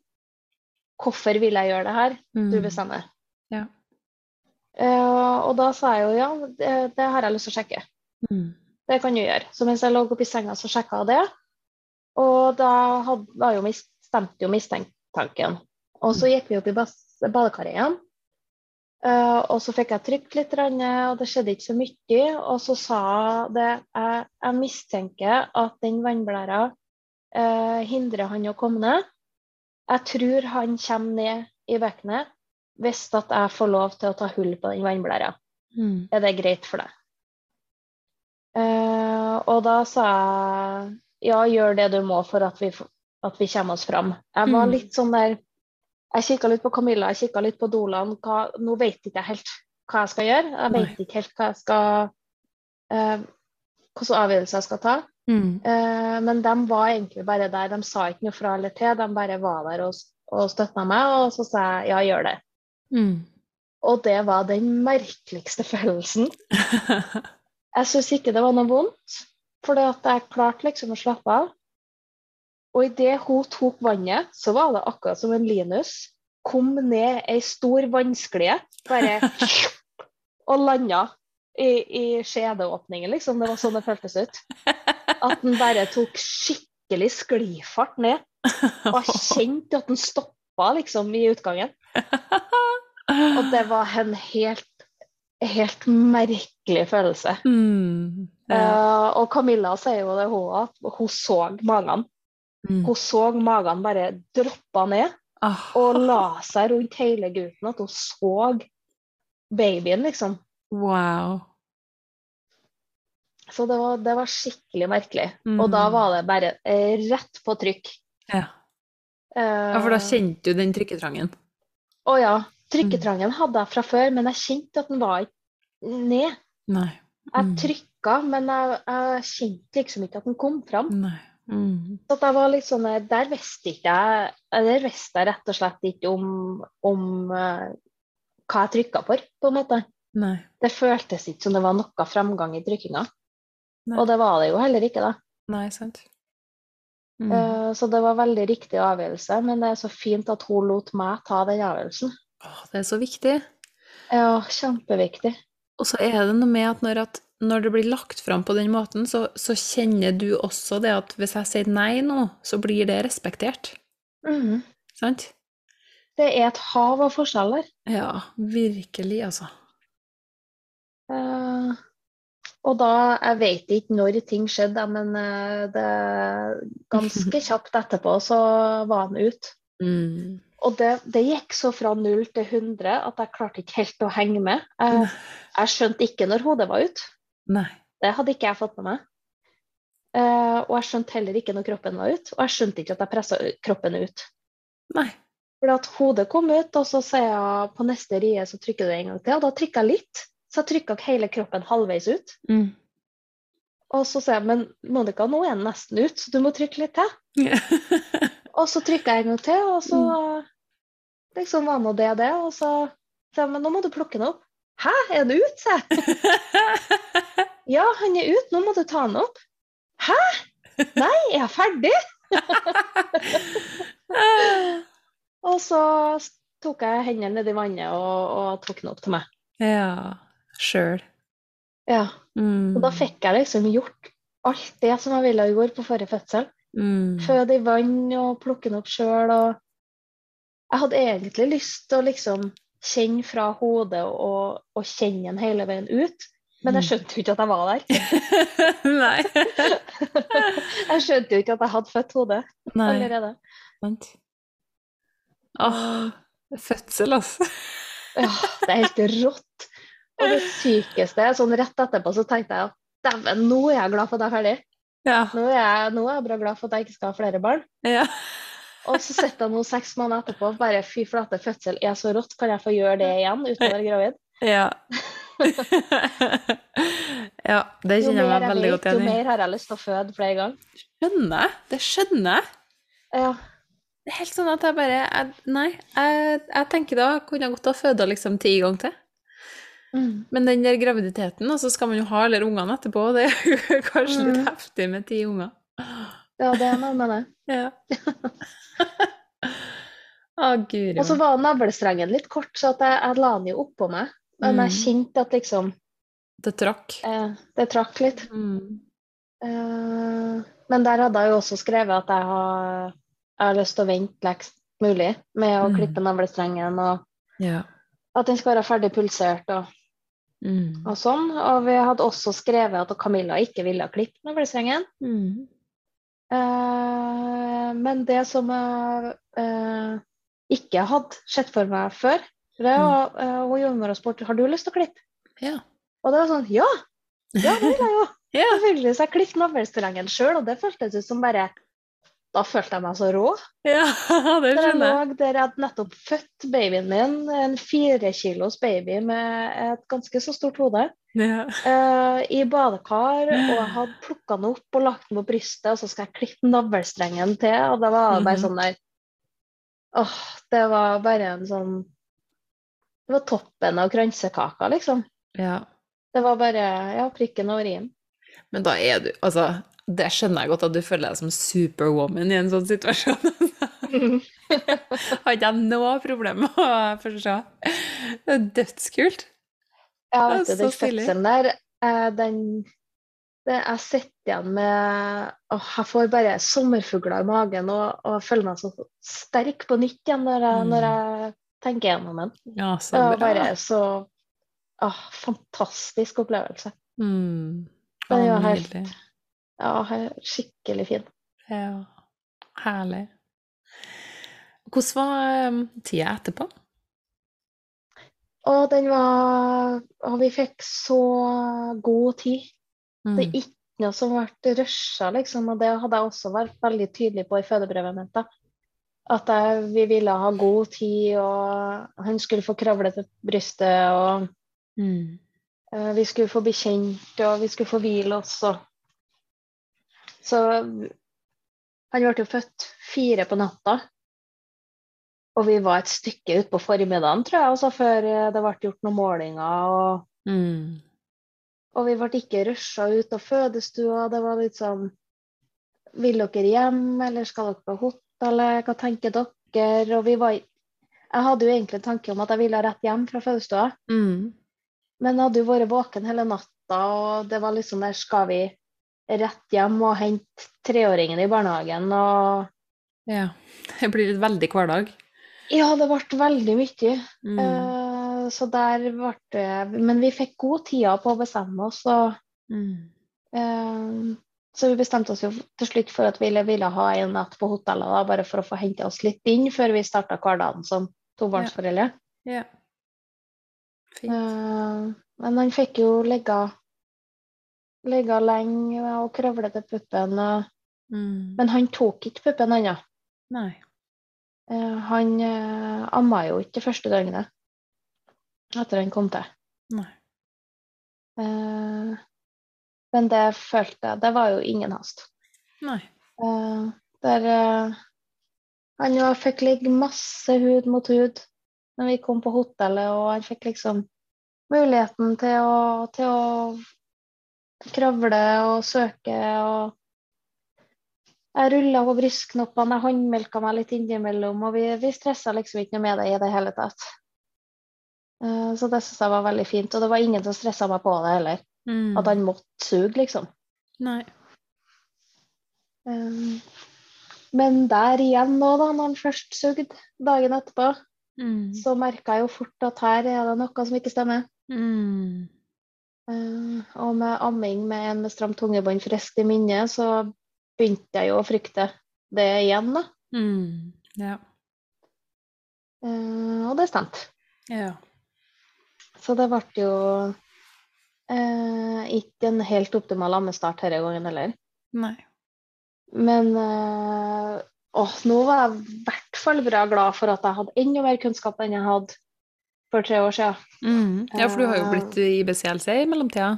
Hvorfor vil jeg gjøre det her? Mm. Du bestemmer. Ja. Uh, og da sa jeg jo ja, det, det har jeg lyst til å sjekke. Mm. Det kan du gjøre. Så mens jeg lå oppi senga, så sjekka jeg det. Og da hadde, jo mist, stemte jo mistenktanken. Og så mm. gikk vi opp i badekaret igjen. Uh, og så fikk jeg trykt litt, og det skjedde ikke så mye. Og så sa det jeg, jeg mistenker at den vannblæra uh, hindrer han å komme ned. Jeg tror han kommer ned i bekkenet hvis at jeg får lov til å ta hull på den vannblæra. Mm. Er det greit for deg? Uh, og da sa jeg ja, gjør det du må for at vi, at vi kommer oss fram. Jeg var mm. litt sånn der Jeg kikka litt på Camilla, jeg kikka litt på Dolan. Hva, nå vet ikke jeg helt hva jeg skal gjøre. Jeg vet ikke helt hva jeg skal eh, Hvilke avgjørelser jeg skal ta. Mm. Eh, men de var egentlig bare der. De sa ikke noe fra eller til, de bare var der og, og støtta meg, og så sa jeg ja, gjør det. Mm. Og det var den merkeligste [laughs] følelsen. [laughs] Jeg syns ikke det var noe vondt, for jeg klarte liksom å slappe av. Og idet hun tok vannet, så var det akkurat som en Linus kom ned ei stor vannsklie, bare [laughs] og landa i, i skjedeåpningen, liksom. Det var sånn det føltes ut. At den bare tok skikkelig sklifart ned. Og jeg kjente at den stoppa liksom i utgangen. Og det var en helt, helt merkelig følelse. Mm. Ja. uh, og Camilla sier jo det, hun at hun så magene. Mm. Hun så magen bare droppa ned Ah. og la seg rundt hele gutten. At hun så babyen, liksom. Wow. Så det var, det var skikkelig merkelig. Mm. Og da var det bare eh, rett på trykk. Ja. Eh, ja, for da kjente du den trykketrangen. Å ja. Trykketrangen hadde jeg fra før, men jeg kjente at den var ikke ned. Nei. Jeg Mm. trykka, men jeg, jeg kjente liksom ikke at den kom fram. Nei. Mm. Så at jeg var litt sånn, eh, Der visste ikke jeg Der visste jeg rett og slett ikke om, om uh, hva jeg trykka for, på en måte. Nei. Det føltes ikke som det var noe fremgang i trykkinga. Og det var det jo heller ikke, da. Nei, sant. Mm. Uh, Så det var veldig riktig avgjørelse, men det er så fint at hun lot meg ta den avgjørelsen. Åh, det er så viktig. Ja, kjempeviktig. Og så er det noe med at når, at når det blir lagt fram på den måten, så, så kjenner du også det at hvis jeg sier nei nå, så blir det respektert. Mhm. Sant? Det er et hav av forskjeller. Ja, virkelig, altså. Uh, og da, jeg vet ikke når ting skjedde, men eh, det ganske [laughs] kjapt etterpå så var han ute. Mm. Og det, det gikk så fra 0 til 100 at jeg klarte ikke helt å henge med. Jeg, jeg skjønte ikke når hodet var ute. Det hadde ikke jeg fått med meg. Uh, og jeg skjønte heller ikke når kroppen var ute, og jeg skjønte ikke at jeg pressa kroppen ut. Nei. Fordi at hodet kom ut, og så sier jeg på neste rie så trykker du en gang til, og da trykker jeg litt. Så jeg trykka hele kroppen halvveis ut. Mm. Og så sier jeg men Monica, nå er den nesten ut, så du må trykke litt til. [laughs] Og så trykka jeg en gang til, og så liksom var nå det det. Og så sa jeg men nå må du plukke den opp. Hæ, er den ute, sa jeg. [laughs] Ja, han er ute, nå må du ta den opp. Hæ? Nei, er jeg ferdig? [laughs] Og så tok jeg hendene nedi vannet og, og tok den opp til meg. ja. Sjøl. Ja, Mm. Og da fikk jeg liksom gjort alt det som jeg ville gjøre på forrige fødsel. Mm. Føde i vann og plukke den opp sjøl. Og jeg hadde egentlig lyst til å liksom kjenne fra hodet og, og kjenne den hele veien ut. Men jeg skjønte jo ikke at jeg var der. [laughs] Nei. [laughs] Jeg skjønte jo ikke at jeg hadde født hodet Nei. allerede. Sant. Åh, fødsel, altså. Ja, det er helt rått. Og det sykeste sånn rett etterpå så tenkte jeg at dæven, nå er jeg glad for at jeg er ferdig. Ja. Nå er, jeg, nå er jeg bare glad for at jeg ikke skal ha flere barn. Ja. Og så sitter jeg nå seks måneder etterpå bare fy flate, fødsel er så rått, kan jeg få gjøre det igjen uten å være gravid? Ja. ja, det Jo kjenner jeg meg veldig godt igjen i. mer har jeg lyst til å føde flere ganger. Skjønner jeg. Det skjønner jeg. Ja. Det er helt sånn at jeg bare jeg, Nei, jeg, jeg tenker da kunne jeg godt ha føda liksom ti ganger til. Mm. Men den der graviditeten, og så skal man jo ha alle ungene etterpå, det er jo [laughs] kanskje litt Mm. heftig med ti unger. ja, det er noe med det. [laughs] Ja. Å, guri Og så var navlestrengen litt kort, så jeg, jeg la den jo oppå meg. Men jeg Mm. kjente at liksom Det trakk. eh, det trakk litt. Mm. Eh, men der hadde jeg jo også skrevet at jeg har, jeg har lyst til å vente lengst mulig med å Mm. klippe navlestrengen, og Ja. at den skal være ferdig pulsert og, Mm. og sånn. Og vi hadde også skrevet at Camilla ikke ville klippe navlestrengen. Mm. Eh, men det som jeg eh, ikke hadde sett for meg før, det var uh, hun jordmor og spurte har du lyst til å klippe. Ja. Og det var sånn ja, ja det vil jeg jo. [laughs] Ja. Selvfølgelig. Så jeg klippet navlestrengen sjøl, og det føltes ut som bare Da følte jeg meg så rå. ja, [laughs] det skjønner jeg jeg. lå der jeg hadde nettopp født babyen min, en fire kilos baby med et ganske så stort hode. Ja. uh, i badekar, og jeg hadde plukka den opp og lagt den på brystet, og så skal jeg klippe navlestrengen til, og det var bare Mhm. sånn der Åh, det var bare en sånn Det var toppen av kransekaka, liksom. ja. Det var bare ja, prikken over i-en. Men da er du Altså, det skjønner jeg godt at du føler deg som superwoman i en sånn situasjon. [laughs] Har ikke jeg noe problem med å forstå. Det er dødskult. Ja, vet du, den fødselen der, eh, den det, Jeg sitter igjen med åh, Jeg får bare sommerfugler i magen og, og føler meg så sterk på nytt igjen når jeg, Mm. når jeg tenker gjennom den. Ja, så Det var bare så åh, fantastisk opplevelse. Mm. Det er var helt- nydelig. Ja, skikkelig fin. Ja. Herlig. Hvordan var um, tida etterpå? Og den var Og vi fikk så god tid. Mm. Det er ikke noe som ble rusha, liksom. Og det hadde jeg også vært veldig tydelig på i fødebrevet mitt. da. At jeg, vi ville ha god tid, og han skulle få kravle til brystet, og Mm. eh, vi skulle få bli kjent, og vi skulle få hvile oss. Og... Så han ble jo født fire på natta. Og vi var et stykke utpå formiddagen, tror jeg, altså før eh, det ble gjort noen målinger. og Mm. Og vi ble ikke rusha ut av fødestua. Det var litt sånn Vil dere hjem, eller skal dere på hotellet? Hva tenker dere? Og vi var Jeg hadde jo egentlig en tanke om at jeg ville rett hjem fra fødestua, Mm. men jeg hadde jo vært våken hele natta, og det var liksom der Skal vi rett hjem og hente treåringen i barnehagen? Og Ja. Det blir et veldig hverdag. ja, det ble veldig mye. Mm. Uh, så der ble det Men vi fikk god tid på å bestemme oss. og Mm. uh, Så vi bestemte oss jo til slutt for at vi ville, ha en natt på hotellet, da, bare for å få hente oss litt inn før vi starta hverdagen som tobarnsforeldre. Ja. Fint. Uh, men han fikk jo ligge, ligge lenge og krøvle til puppen. Mm. men han tok ikke puppen ennå. Eh, han uh, amma jo ikke det første døgnet etter han kom til. Eh, men det følte jeg Det var jo ingen hast. Nei. Eh, der eh, han jo fikk ligge masse hud mot hud når vi kom på hotellet, og han fikk liksom muligheten til å, til å kravle og søke og Jeg rulla på brystknoppene, jeg håndmelka meg litt innimellom, og vi, vi stressa liksom ikke noe med det i det hele tatt. Eh, så det syns jeg var veldig fint, og det var ingen som stressa meg på det heller. Mm. At han måtte suge, liksom. Nei. Um, Men der igjen nå, da, når han først sugde dagen etterpå, Mm. så merka jeg jo fort at her er det noe som ikke stemmer. Mm. Uh, og med amming med en med stramt tungebånd friskt i minne, så begynte jeg jo å frykte det igjen, da. Mm. Ja. Uh, og det stemte. Ja. Så det ble jo uh, ikke en helt optimal ammestart denne gangen heller. Nei. Men uh, åh, nå var jeg i hvert fall bra glad for at jeg hadde enda mer kunnskap enn jeg hadde for tre år siden. Mm. Ja, for du har jo blitt blitt IBCLC i mellomtida.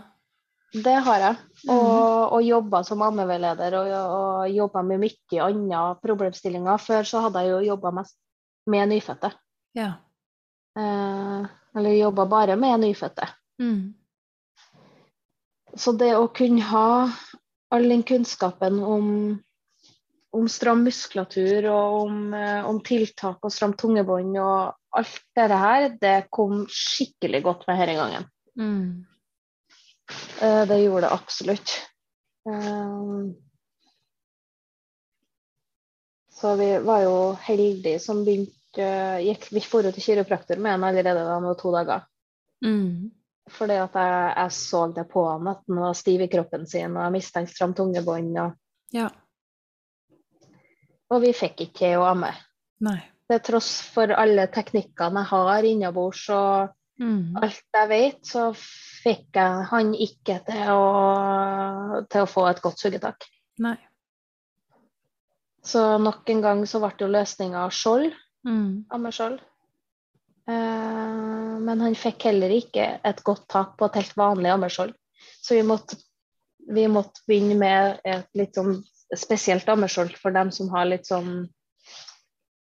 Det har jeg. Mhm. Og, og jobba som ammeveileder og, og jobba med mye andre problemstillinger. Før så hadde jeg jo jobba mest med nyfødte. Ja. Eh, eller jobba bare med nyfødte. Mm. Så det å kunne ha all den kunnskapen om, om stram muskulatur og om, eh, om tiltak og stramt tungebånd og alt det her, det kom skikkelig godt med denne gangen. Mm. Eh, Det gjorde det absolutt. Eh, Så vi var jo heldige som begynte gikk, Vi dro til kiropraktor med han allerede da han var to dager. Mm. Fordi at jeg, jeg så det på han at han var stiv i kroppen sin, og jeg mistenkt stramt tungebånd. Og, Ja. og vi fikk ikke til å amme. Nei. Til tross for alle teknikkene jeg har innabords og Mm. alt jeg vet, så fikk jeg han ikke til å, til å få et godt sugetak. Nei. Så nok en gang så ble jo løsninga skjold, Mm. ammeskjold. Eh, men han fikk heller ikke et godt tak på et helt vanlig ammeskjold. Så vi måtte, vi måtte begynne med et litt sånn spesielt ammeskjold for dem som har litt sånn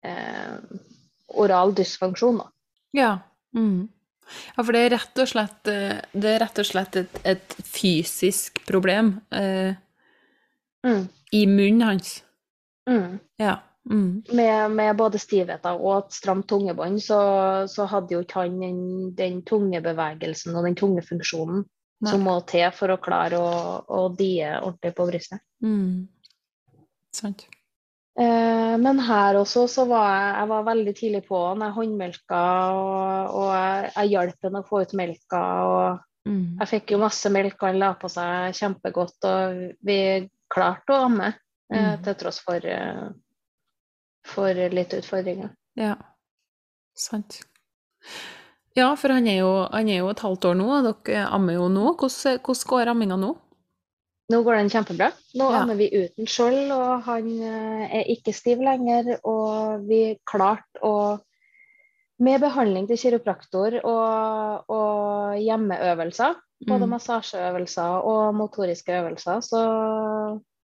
eh, oral dysfunksjon. Da. Ja. Mm. ja, for det er rett og slett, eh, det rett og slett et, et fysisk problem eh, mm. i munnen hans. Mm. Ja. Mm. Med, med, både stivheter og et stramt tungebånd, så, så, hadde jo ikke han den, den tungebevegelsen og den tungefunksjonen Nei. som må til for å klare å, å die ordentlig på brystet. Mm. Sant. Eh, men her også så var jeg, jeg var veldig tidlig på han. Jeg håndmelka og, og jeg, jeg hjalp han å få ut melka. og mm. Jeg fikk jo masse melk, han la på seg kjempegodt, og vi klarte å amme eh, mm. til tross for eh, for litt utfordringer. Ja, sant. Ja, for han er, jo, han er jo et halvt år nå, og dere ammer jo nå. Hvordan, hvordan går amminga nå? Nå går den kjempebra. Nå ja. ammer vi uten skjold, og han eh, er ikke stiv lenger. Og vi klarte å Med behandling til kiropraktor og, og hjemmeøvelser, både mm. massasjeøvelser og motoriske øvelser, så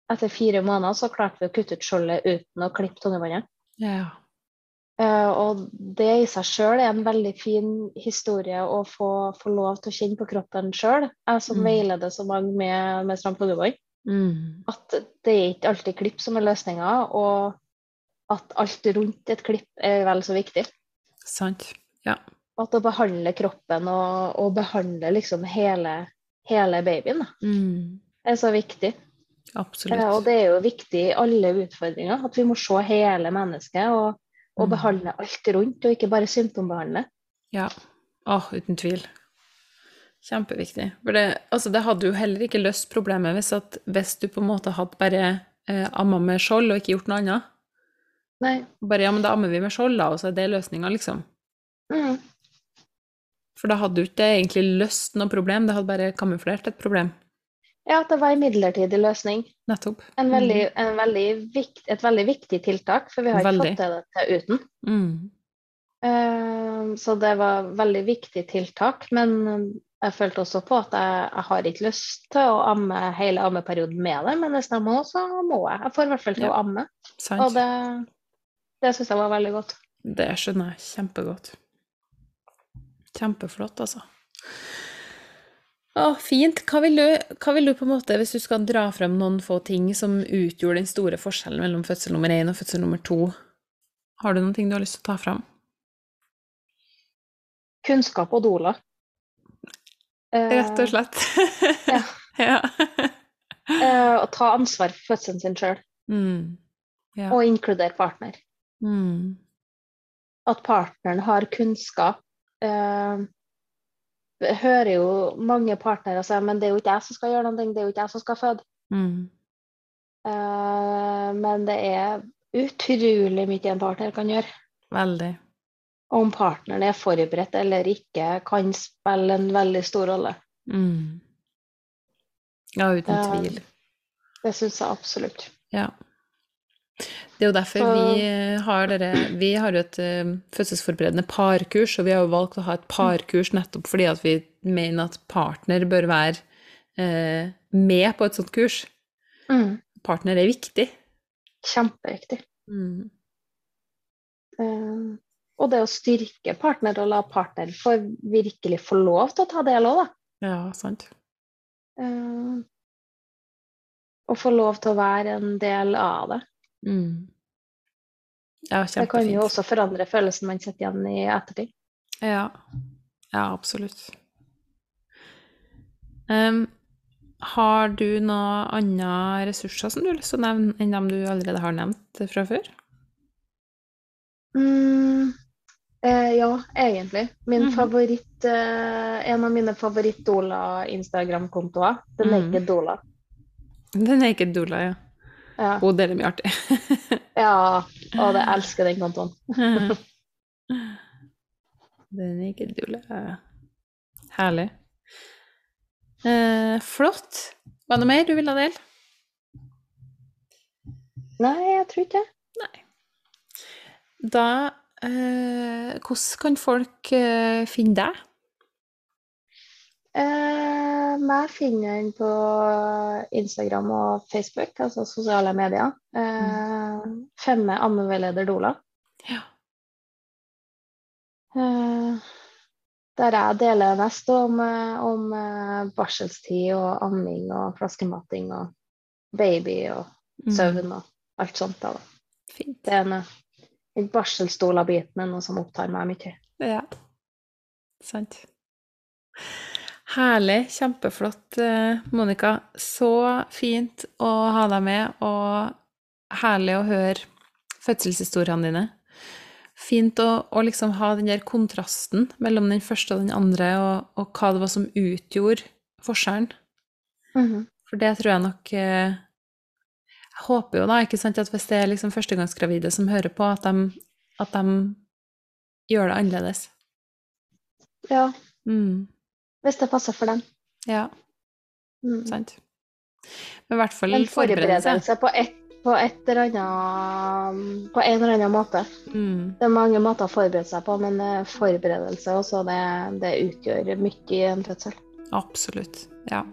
etter fire måneder så klarte vi å kutte ut skjoldet uten å klippe tungebåndet. Ja. Uh, og det i seg sjøl er en veldig fin historie å få, få, lov til å kjenne på kroppen sjøl. Jeg som mm. veileder så mange med, med stram tungebånd. Mm. At det er ikke alltid klipp som er løsninga, og at alt rundt et klipp er vel så viktig. Sant. Ja. At å behandle kroppen og, og behandle liksom hele, hele babyen mm. er så viktig. Absolutt. og det er jo viktig i alle utfordringer at vi må se hele mennesket og, og mm. behandle alt rundt, og ikke bare symptombehandle. Ja. oh, uten tvil. Kjempeviktig. For det, altså, det hadde jo heller ikke løst problemet hvis, at, hvis du på en måte hadde bare eh, amma med skjold og ikke gjort noe annet. Nei. Bare ja, men da ammer vi med skjold, da, og så er det løsninga, liksom. Mm. For da hadde du ikke egentlig løst noe problem, det hadde bare kamuflert et problem. Ja, at det var en midlertidig løsning. Nettopp. En veldig, mm. en veldig vikt, et veldig viktig tiltak, for vi har ikke fått det til uten. Mm. Uh, så det var veldig viktig tiltak. Men jeg følte også på at jeg, jeg har ikke lyst til å amme hele ammeperioden med det, men hvis jeg må, så må jeg. Jeg får i hvert fall til ja. å amme. Sant. Og det, det syns jeg var veldig godt. Det skjønner jeg kjempegodt. Kjempeflott, altså. Å, fint. Hva vil, du, hva vil, du, på en måte, hvis du skal dra frem noen få ting som utgjorde den store forskjellen mellom fødsel nummer én og fødsel nummer to, har du noen ting du har lyst til å ta frem? Kunnskap og doula. Rett og slett. ja. [laughs] ja. uh, å ta ansvar for fødselen sin sjøl. Mm. Ja. Og inkludere partner. Mm. At partneren har kunnskap. Uh, hører jo mange partnere si men det er jo ikke jeg som skal gjøre noe, det er jo ikke jeg som skal føde. Mm. Uh, men det er utrolig mye en partner kan gjøre. Veldig. Om partneren er forberedt eller ikke, kan spille en veldig stor rolle. Mm. Ja, uten tvil. Uh, det syns jeg absolutt. Ja. Det er jo derfor vi har dere Vi har et uh, fødselsforberedende parkurs, og vi har jo valgt å ha et parkurs nettopp fordi at vi mener at partner bør være uh, med på et sånt kurs. Mm. Partner er viktig. Kjempeviktig. Mm. Uh, og det å styrke partner og la partner få virkelig få lov til å ta del òg, da. Ja, sant. og få lov til å være en del av det. Mm. Ja. Det kan jo også forandre følelsen man sitter igjen i ettertid. Ja. Ja, absolutt. Um, har du noen andre ressurser som du har lyst til å nevne enn dem du allerede har nevnt fra før? Mm, eh, ja, egentlig. Min mm. favoritt, eh, en av mine favoritt-Dola-Instagram-kontoer, The mm. ikke Dola. The Naked Dola, ja. Ja. Hun deler mye artig. ja. Og [laughs] det elsker den kontoen. [laughs] den er ikke dulle. Herlig. Eh, flott. Var det noe mer du ville dele? Nei, jeg tror ikke Nei. Da eh, hvordan kan folk eh, finne deg? Eh, meg finner den på Instagram og Facebook, altså sosiale medier. Eh, Femme ammeveileder Dola. Ja. Eh, der jeg deler mest om, eh, om eh, barselstid og amming og flaskematting og baby og søvn og alt sånt. Da. Fint. Det er en, den barselstola-biten er noe som opptar meg mye. Ja. Sant. Herlig. Kjempeflott, eh, Monica. Så fint å ha deg med, og herlig å høre fødselshistoriene dine. Fint å, å liksom ha den der kontrasten mellom den første og den andre, og, og hva det var som utgjorde forskjellen. Mhm. For det tror jeg nok eh, Jeg håper jo da, ikke sant, at hvis det er liksom førstegangsgravide som hører på, at de, at de gjør det annerledes. Ja, Mm. Hvis det passer for dem. Ja, Mm. sant. Men i hvert fall En forberedelse. forberedelse på, et, på, et eller annet, på en eller annen måte. Mm. Det er mange måter å forberede seg på, men eh, forberedelse også, det, det utgjør mye i en fødsel. Absolutt. Ja.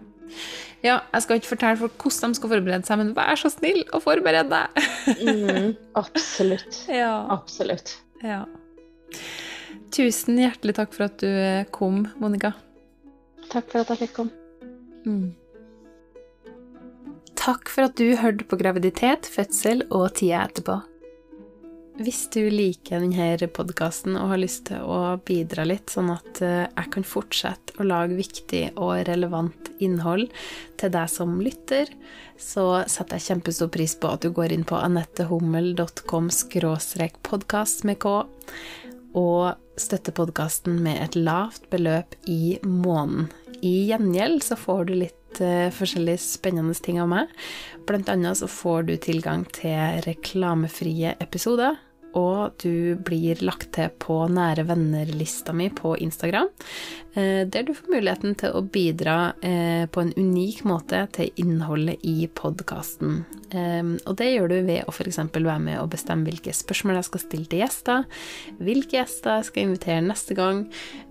ja. Jeg skal ikke fortelle folk hvordan de skal forberede seg, men vær så snill og forberede deg! Mm, [laughs] absolutt. ja. Absolutt. ja. Tusen hjertelig takk for at du eh, kom, Monica. Takk for at jeg fikk komme. Mm. Takk for at du hørte på graviditet, fødsel og tida etterpå. Hvis du liker denne podkasten og har lyst til å bidra litt, sånn at eh, jeg kan fortsette å lage viktig og relevant innhold til deg som lytter, så setter jeg kjempestor pris på at du går inn på anettehummel.com podkast med k, og støtter podkasten med et lavt beløp i måneden. I gjengjeld så får du litt uh, forskjellige spennende ting av meg. Blant annet så får du tilgang til reklamefrie episoder, og du blir lagt til på nære venner-lista mi på Instagram, eh, der du får muligheten til å bidra eh, på en unik måte til innholdet i podkasten. Og det gjør du ved å f.eks. være med og bestemme hvilke spørsmål jeg skal stille til gjester, hvilke gjester jeg skal invitere neste gang,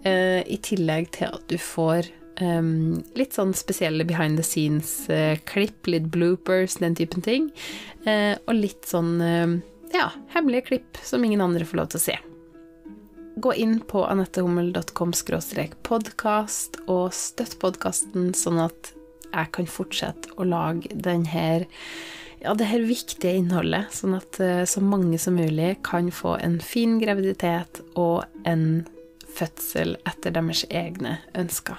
i tillegg til at du får Um, litt sånn spesielle behind the scenes-klipp, litt bloopers, den typen ting. Uh, og litt sånn uh, ja, hemmelige klipp som ingen andre får lov til å se. Gå inn på anettehummel.com podkast og støtt podkasten, sånn at jeg kan fortsette å lage den her ja, det her viktige innholdet, sånn at så mange som mulig kan få en fin graviditet og en fødsel etter deres egne ønsker.